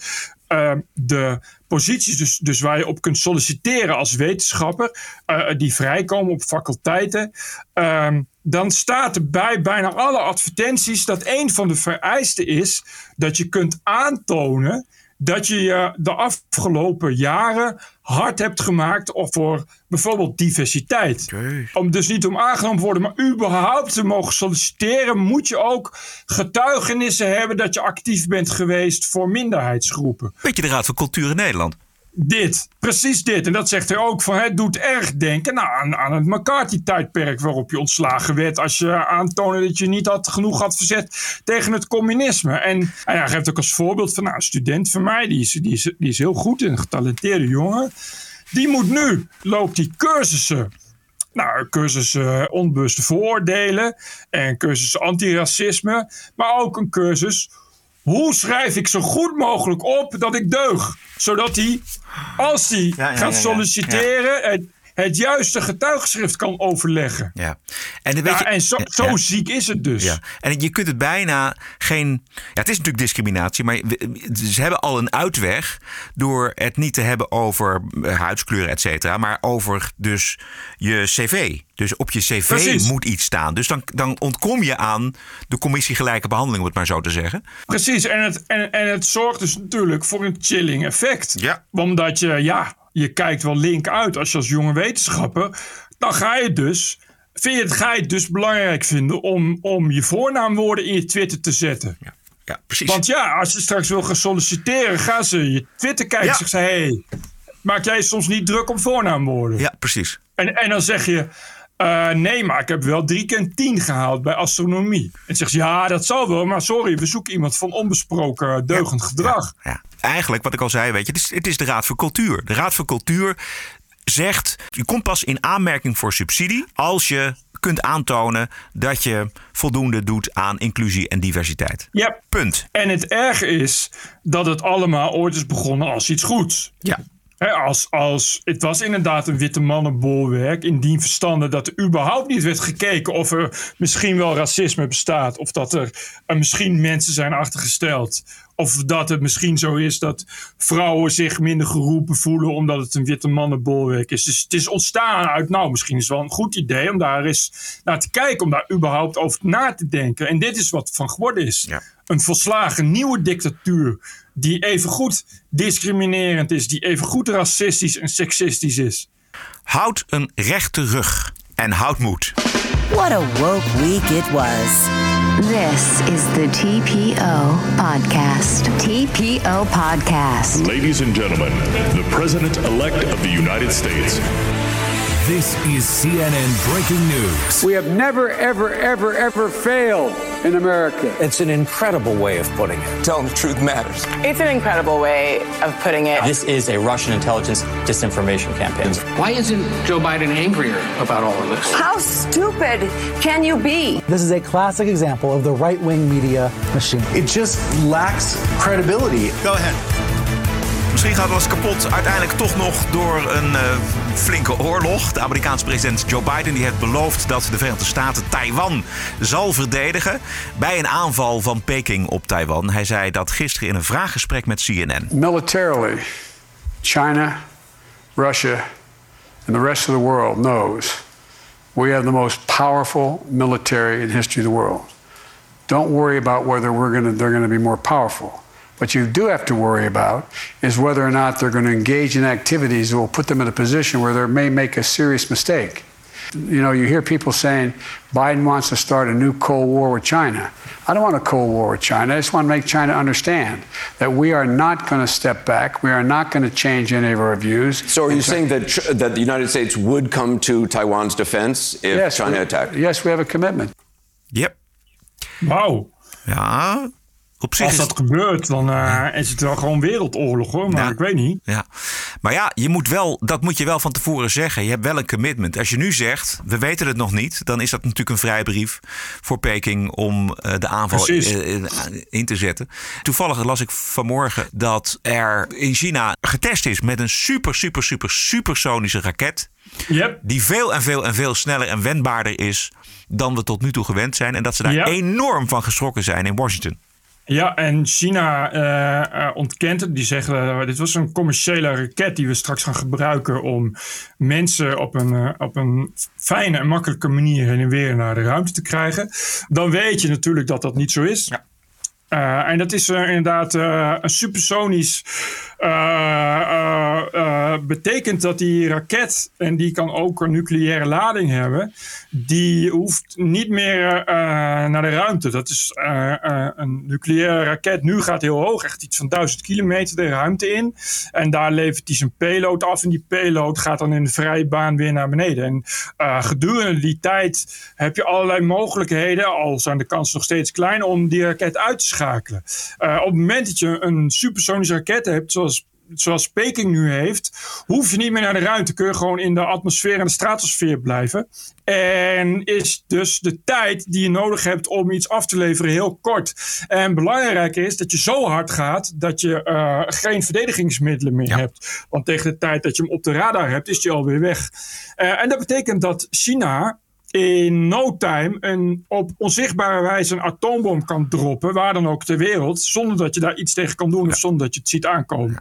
uh, de posities dus, dus waar je op kunt solliciteren als wetenschapper, uh, die vrijkomen op faculteiten, uh, dan staat er bij bijna alle advertenties dat een van de vereisten is dat je kunt aantonen dat je je de afgelopen jaren hard hebt gemaakt voor bijvoorbeeld diversiteit. Om dus niet om aangenomen te worden, maar überhaupt te mogen solliciteren, moet je ook getuigenissen hebben dat je actief bent geweest voor minderheidsgroepen. Beetje de Raad van Cultuur in Nederland. Dit, precies dit. En dat zegt hij ook van het doet erg denken nou, aan, aan het McCarthy-tijdperk waarop je ontslagen werd als je aantoonde dat je niet had, genoeg had verzet tegen het communisme. En, hij geeft ook als voorbeeld van nou, een student van mij, die is, die, is, die is heel goed, een getalenteerde jongen. Die moet nu, loopt die cursussen nou, cursussen onbewuste vooroordelen en cursussen antiracisme, maar ook een cursus hoe schrijf ik zo goed mogelijk op dat ik deug? Zodat hij, als hij ja, ja, gaat solliciteren, het, het, juiste getuigschrift kan overleggen. Ja. En, weet je, en zo, zo ziek is het dus. Ja. En je kunt het bijna geen. Ja, het is natuurlijk discriminatie, maar ze hebben al een uitweg door het niet te hebben over huidskleur, et cetera, maar over dus je cv. Dus op je cv Precies. moet iets staan. Dus dan, dan ontkom je aan de commissie gelijke behandeling, om het maar zo te zeggen. Precies, en het, en, en het zorgt dus natuurlijk voor een chilling effect. Ja. Omdat je, ja, je kijkt wel link uit als je als jonge wetenschapper. Dan ga je dus, vind je het, ga je het dus belangrijk vinden om, om je voornaamwoorden in je Twitter te zetten. Ja. Ja, precies. Want ja, als je straks wil gaan solliciteren, gaan ze je Twitter kijken en zeggen: hey, maak jij soms niet druk om voornaamwoorden? Ja, precies. En, en dan zeg je: uh, nee, maar ik heb wel drie keer tien gehaald bij astronomie. En zegt ja, dat zal wel, maar sorry, we zoeken iemand van onbesproken deugend gedrag. Ja, ja. Eigenlijk, wat ik al zei, weet je, het is, het is de Raad voor Cultuur. De Raad voor Cultuur zegt, je komt pas in aanmerking voor subsidie als je kunt aantonen dat je voldoende doet aan inclusie en diversiteit. Ja. Punt. En het erge is dat het allemaal ooit is begonnen als iets goeds. Ja als, als, het was inderdaad een witte mannenbolwerk. In die verstande dat er überhaupt niet werd gekeken of er misschien wel racisme bestaat. Of dat er, er misschien mensen zijn achtergesteld. Of dat het misschien zo is dat vrouwen zich minder geroepen voelen omdat het een witte mannenbolwerk is. Dus het is ontstaan uit, nou, misschien is het wel een goed idee om daar eens naar te kijken, om daar überhaupt over na te denken. En dit is wat van geworden is. Een volslagen nieuwe dictatuur die evengoed discriminerend is, die evengoed racistisch en seksistisch is. Houd een rechte rug en houd moed. What a woke week it was. This is the TPO Podcast. TPO Podcast. Ladies and gentlemen, the President elect of the United States. This is CNN breaking news. We have never, ever, ever, ever failed in America. It's an incredible way of putting it. Tell them the truth matters. It's an incredible way of putting it. This is a Russian intelligence disinformation campaign. Why isn't Joe Biden angrier about all of this? How stupid can you be? This is a classic example of the right wing media machine. It just lacks credibility. Go ahead. Misschien gaat alles kapot uiteindelijk toch nog door een uh, flinke oorlog. De Amerikaanse president Joe Biden die heeft beloofd dat de Verenigde Staten Taiwan zal verdedigen bij een aanval van Peking op Taiwan. Hij zei dat gisteren in een vraaggesprek met CNN. Militarily, China, Russia, and the rest of the world knows we have the most powerful military in history of the world. Don't worry about whether we're gonna, they're going to be more powerful. What you do have to worry about is whether or not they're going to engage in activities that will put them in a position where they may make a serious mistake. You know, you hear people saying Biden wants to start a new Cold War with China. I don't want a Cold War with China. I just want to make China understand that we are not going to step back. We are not going to change any of our views. So, are you saying that that the United States would come to Taiwan's defense if yes, China we, attacked? Yes, we have a commitment. Yep. Wow. Ja, op zich Als is dat gebeurt, dan uh, is het wel gewoon wereldoorlog hoor. Maar Ja. ik weet niet. Ja, maar ja, je moet wel, dat moet je wel van tevoren zeggen. Je hebt wel een commitment. Als je nu zegt, we weten het nog niet, dan is dat natuurlijk een vrijbrief voor Peking om eh, de aanval Precies. eh, in, in te zetten. Toevallig las ik vanmorgen dat er in China getest is met een super, super, super, supersonische raket. Yep. Die veel en veel en veel sneller en wendbaarder is dan we tot nu toe gewend zijn. En dat ze daar enorm van geschrokken zijn in Washington. Ja, en China eh, eh, ontkent het. Die zeggen, eh, dit was een commerciële raket die we straks gaan gebruiken om mensen op een, op een fijne en makkelijke manier heen en weer naar de ruimte te krijgen. Dan weet je natuurlijk dat dat niet zo is. Eh, en dat is eh, inderdaad eh, een supersonisch. betekent dat die raket, en die kan ook een nucleaire lading hebben, die hoeft niet meer naar de ruimte. Dat is een nucleaire raket. Nu gaat heel hoog, echt iets van 1000 kilometer de ruimte in. En daar levert hij zijn payload af. En die payload gaat dan in de vrije baan weer naar beneden. En gedurende die tijd heb je allerlei mogelijkheden, al zijn de kansen nog steeds klein, om die raket uit te schakelen. Eh, op het moment dat je een supersonische raket hebt, zoals zoals Peking nu heeft, hoef je niet meer naar de ruimte. Kun je gewoon in de atmosfeer en de stratosfeer blijven. En is dus de tijd die je nodig hebt om iets af te leveren heel kort. En belangrijk is dat je zo hard gaat dat je eh, geen verdedigingsmiddelen meer hebt. Want tegen de tijd dat je hem op de radar hebt, is die alweer weg. Eh, en dat betekent dat China in no time een op onzichtbare wijze een atoombom kan droppen, waar dan ook ter wereld, zonder dat je daar iets tegen kan doen of zonder dat je het ziet aankomen.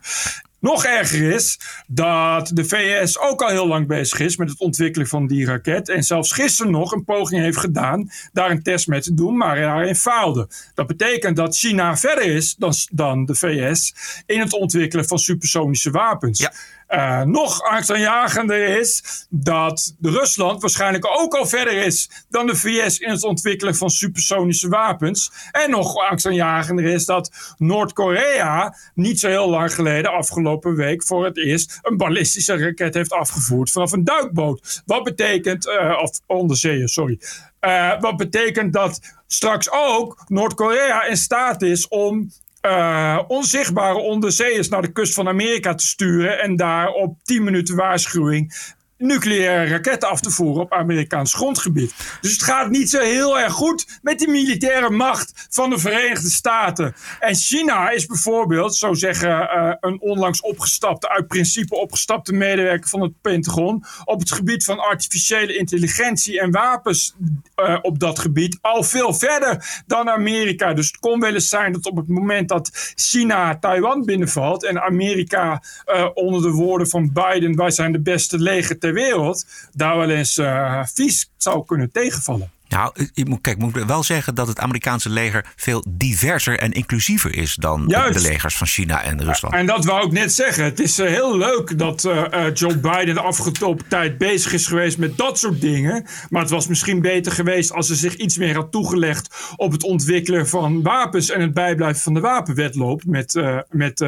Nog erger is dat de VS ook al heel lang bezig is met het ontwikkelen van die raket. En zelfs gisteren nog een poging heeft gedaan daar een test mee te doen, maar daarin faalde. Dat betekent dat China verder is dan, dan de VS in het ontwikkelen van supersonische wapens. Eh, nog angstaanjagender is dat Rusland waarschijnlijk ook al verder is dan de VS in het ontwikkelen van supersonische wapens. En nog angstaanjagender is dat Noord-Korea niet zo heel lang geleden, afgelopen week, voor het eerst een ballistische raket heeft afgevoerd vanaf een duikboot. Wat betekent, eh, of onderzeeër, sorry. Eh, wat betekent dat straks ook Noord-Korea in staat is om eh, onzichtbare onderzeeërs naar de kust van Amerika te sturen en daar op 10 minuten waarschuwing nucleaire raketten af te voeren op Amerikaans grondgebied. Dus het gaat niet zo heel erg goed met die militaire macht van de Verenigde Staten. En China is bijvoorbeeld, zo zeggen eh, een onlangs opgestapte, uit principe opgestapte medewerker van het Pentagon, op het gebied van artificiële intelligentie en wapens eh, op dat gebied al veel verder dan Amerika. Dus het kon wel eens zijn dat op het moment dat China Taiwan binnenvalt en Amerika eh, onder de woorden van Biden, wij zijn de beste leger ter wereld, daar wel eens eh, vies zou kunnen tegenvallen. Nou, je moet, kijk, ik moet wel zeggen dat het Amerikaanse leger veel diverser en inclusiever is dan Juist. de legers van China en Rusland. En dat wou ik net zeggen. Het is eh, heel leuk dat eh, eh, Joe Biden de afgelopen tijd bezig is geweest met dat soort dingen. Maar het was misschien beter geweest als ze zich iets meer had toegelegd op het ontwikkelen van wapens en het bijblijven van de wapenwetloop met, met,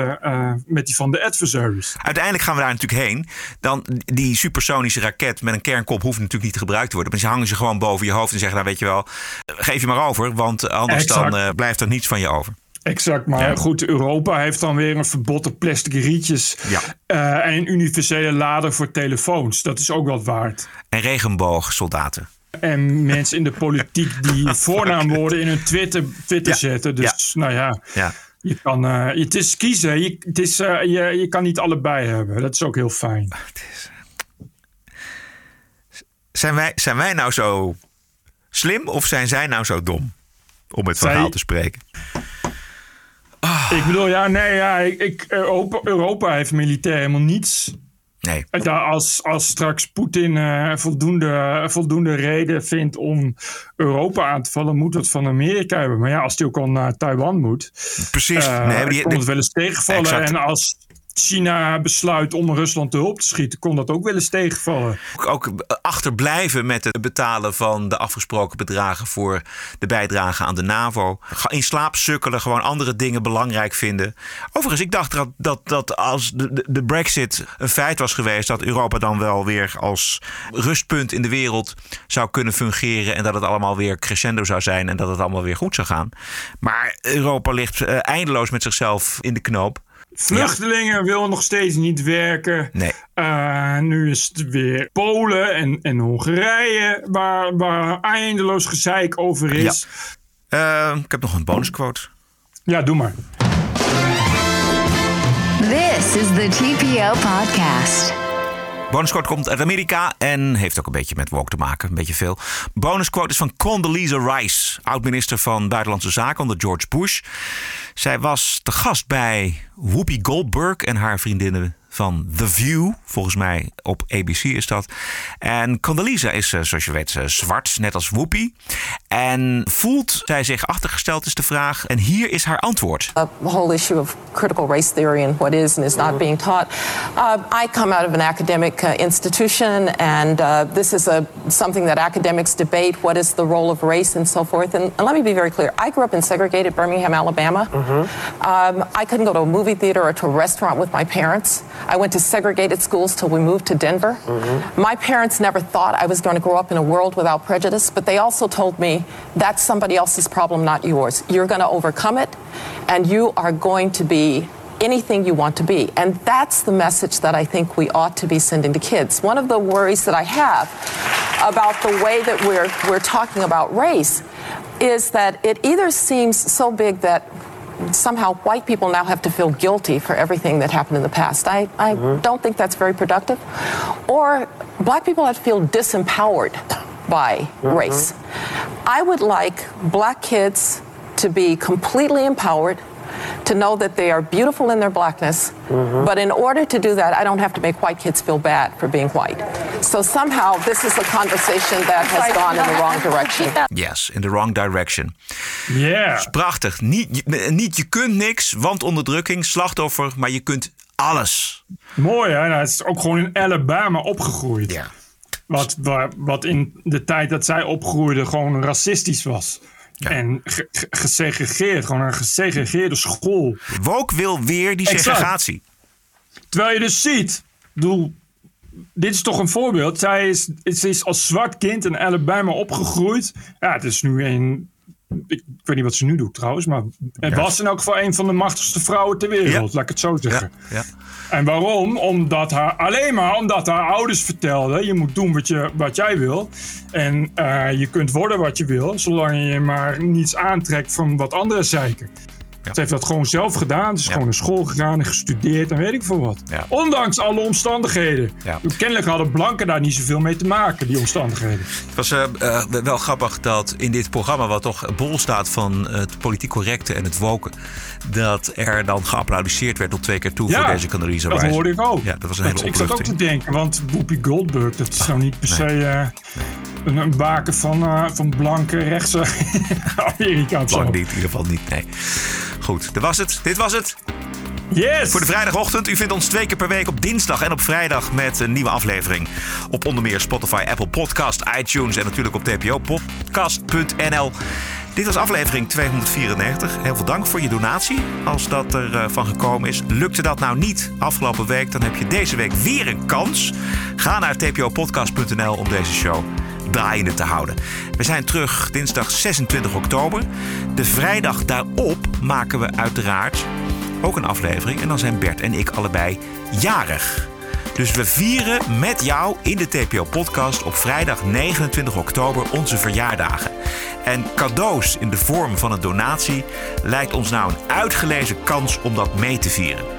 met die van de adversaries. Uiteindelijk gaan we daar natuurlijk heen. Dan die supersonische raket met een kernkop hoeft natuurlijk niet gebruikt te worden. Maar ze hangen ze gewoon boven je hoofd en zeggen, nou weet je wel, geef je maar over. Want anders Exact. dan eh, blijft er niets van je over. Exact, maar goed, Europa heeft dan weer een verbod op plastic rietjes eh, en een universele lader voor telefoons. Dat is ook wat waard. En regenboogsoldaten. En mensen in de politiek die [laughs] voornaamwoorden in hun Twitter, Twitter zetten. Dus nou ja, Ja. je kan, eh, het is kiezen. Je, het is, je, je kan niet allebei hebben. Dat is ook heel fijn. Zijn wij, zijn wij nou zo slim of zijn zij nou zo dom? Om het Zij- verhaal te spreken. Ik bedoel, ja, nee, ja, ik, ik- Europa, Europa heeft militair helemaal niets. Nee. Daar als, als straks Poetin eh, voldoende, voldoende reden vindt om Europa aan te vallen, moet dat van Amerika hebben. Maar ja, als die ook al naar Taiwan moet, Precies. eh, Nee, die- kon het wel eens tegenvallen. Exact. En als China besluit om Rusland te hulp te schieten, kon dat ook wel eens tegenvallen. Ook- achterblijven met het betalen van de afgesproken bedragen voor de bijdrage aan de NAVO. In slaap sukkelen, gewoon andere dingen belangrijk vinden. Overigens, ik dacht dat, dat, dat als de, de, de Brexit een feit was geweest, dat Europa dan wel weer als rustpunt in de wereld zou kunnen fungeren. En dat het allemaal weer crescendo zou zijn en dat het allemaal weer goed zou gaan. Maar Europa ligt eh, eindeloos met zichzelf in de knoop. Vluchtelingen willen nog steeds niet werken. Nee. Eh, nu is het weer Polen en, en Hongarije waar, waar eindeloos gezeik over is. Eh, ik heb nog een bonusquote. Ja, doe maar. This is the TPO podcast. Bonusquote komt uit Amerika en heeft ook een beetje met woke te maken. Een beetje veel. Bonusquote is van Condoleezza Rice, oud-minister van Buitenlandse Zaken onder George Bush. Zij was te gast bij Whoopi Goldberg en haar vriendinnen van The View. Volgens mij op ABC is dat. En Condoleezza is, eh, zoals je weet, eh, zwart, net als Whoopi. En voelt zij zich achtergesteld, is de vraag. En hier is haar antwoord. the whole issue of critical race theory and what is and is not being taught. Uh, I come out of an academic uh, institution, and uh, this is a something that academics debate: what is the role of race and so forth. And, and let me be very clear: I grew up in segregated Birmingham, Alabama. Um, I couldn't go to a movie theater or to a restaurant with my parents. I went to segregated schools till we moved to Denver. Mm-hmm. My parents never thought I was going to grow up in a world without prejudice, but they also told me that's somebody else's problem, not yours. You're going to overcome it, and you are going to be anything you want to be. And that's the message that I think we ought to be sending to kids. One of the worries that I have about the way that we're, we're talking about race is that it either seems so big that somehow white people now have to feel guilty for everything that happened in the past. I, I mm-hmm. don't think that's very productive. Or black people have to feel disempowered by mm-hmm. race. I would like black kids to be completely empowered, to know that they are beautiful in their blackness. But in order to do that, I don't have to make white kids feel bad for being white. So somehow this is a conversation that has gone in the wrong direction. Yes, in the wrong direction. Yeah. Prachtig. Niet, je- niet je kunt niks, want onderdrukking, slachtoffer, maar je kunt alles. Mooi hè, nou, het is ook gewoon in Alabama opgegroeid. Ja. Wat, wa- wat in de tijd dat zij opgroeide gewoon racistisch was. En ge- ge- gesegregeerd, gewoon een gesegregeerde school. Woke wil weer die Exact. segregatie. Terwijl je dus ziet, dit is toch een voorbeeld. Zij is, ze is als zwart kind in Alabama opgegroeid. Ja, het is nu een. Ik, ik weet niet wat ze nu doet trouwens, maar het Ja. was in elk geval een van de machtigste vrouwen ter wereld, laat ik het zo zeggen. Ja. En waarom? Omdat haar, alleen maar omdat haar ouders vertelden: je moet doen wat, je, wat jij wil. En eh, je kunt worden wat je wil, zolang je maar niets aantrekt van wat anderen zeiken. Ze heeft dat gewoon zelf gedaan. Ze is gewoon naar school gegaan en gestudeerd en weet ik veel wat. Ja. Ondanks alle omstandigheden. Ja. Kennelijk hadden blanken daar niet zoveel mee te maken, die omstandigheden. Het was eh, eh, wel grappig dat in dit programma, wat toch bol staat van het politiek correcte en het woken, dat er dan geapplaudiseerd werd tot twee keer toe Ja, voor deze Condoleezza dat hoorde ik ook. Ja, dat was een Dat- hele ik zat ook te opluchting. denken, want Whoopi Goldberg, dat is nou niet per se eh, een, een baken van, eh, van blanke rechtse [laughs] Amerika. Lang niet, in ieder geval niet. Nee. Goed, dat was het. Dit was het. Yes! Voor de vrijdagochtend. U vindt ons twee keer per week op dinsdag en op vrijdag met een nieuwe aflevering. Op onder meer Spotify, Apple Podcast, iTunes en natuurlijk op tpopodcast.nl. Dit was aflevering 294. Heel veel dank voor je donatie. Als dat er eh, van gekomen is. Lukte dat nou niet afgelopen week, dan heb je deze week weer een kans. Ga naar tpopodcast.nl om deze show draaiende te houden. We zijn terug dinsdag 26 oktober. De vrijdag daarop maken we uiteraard ook een aflevering. En dan zijn Bert en ik allebei jarig. Dus we vieren met jou in de TPO-podcast op vrijdag 29 oktober onze verjaardagen. En cadeaus in de vorm van een donatie lijkt ons nou een uitgelezen kans om dat mee te vieren.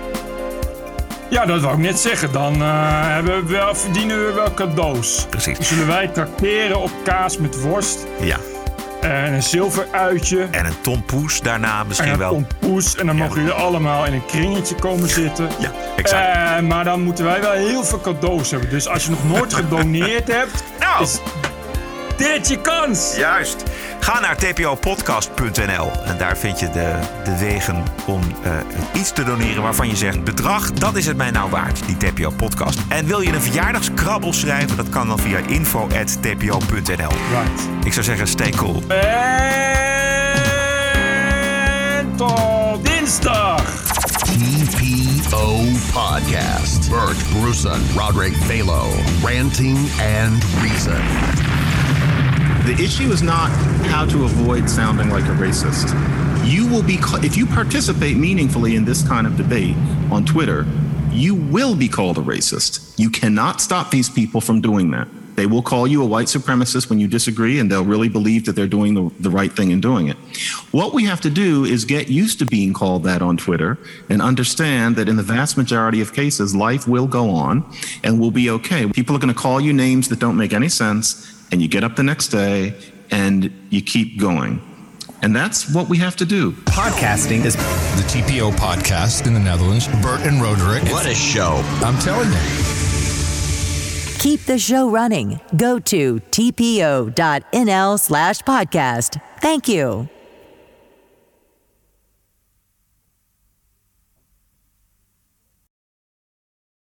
Ja, dat wou ik net zeggen. Dan uh, hebben we wel, verdienen we wel cadeaus. Precies. Dan zullen wij tracteren op kaas met worst. Ja. En een zilveruitje. En een tompoes daarna misschien en wel. Een tompoes. En dan mogen jullie allemaal in een kringetje komen zitten. Ja, exact. Uh, maar dan moeten wij wel heel veel cadeaus hebben. Dus als je nog nooit [laughs] gedoneerd hebt, nou. is dit je kans. Juist. Ga naar tpopodcast.nl en daar vind je de, de wegen om uh, iets te doneren waarvan je zegt: bedrag, dat is het mij nou waard, die TPO podcast. En wil je een verjaardagskrabbel schrijven, dat kan dan via info.tpo.nl. Right. Ik zou zeggen, stay cool. En tot dinsdag. TPO Podcast. Bert Bruson, Roderick Balo, Ranting and Reason. The issue is not how to avoid sounding like a racist. You will be, if you participate meaningfully in this kind of debate on Twitter, you will be called a racist. You cannot stop these people from doing that. They will call you a white supremacist when you disagree, and they'll really believe that they're doing the, the right thing in doing it. What we have to do is get used to being called that on Twitter and understand that in the vast majority of cases, life will go on and we'll be okay. People are going to call you names that don't make any sense, and you get up the next day and you keep going. And that's what we have to do. Podcasting is the TPO podcast in the Netherlands. Bert and Roderick. What a show. I'm telling you. Keep the show running. Go to tpo.nl slash podcast. Thank you.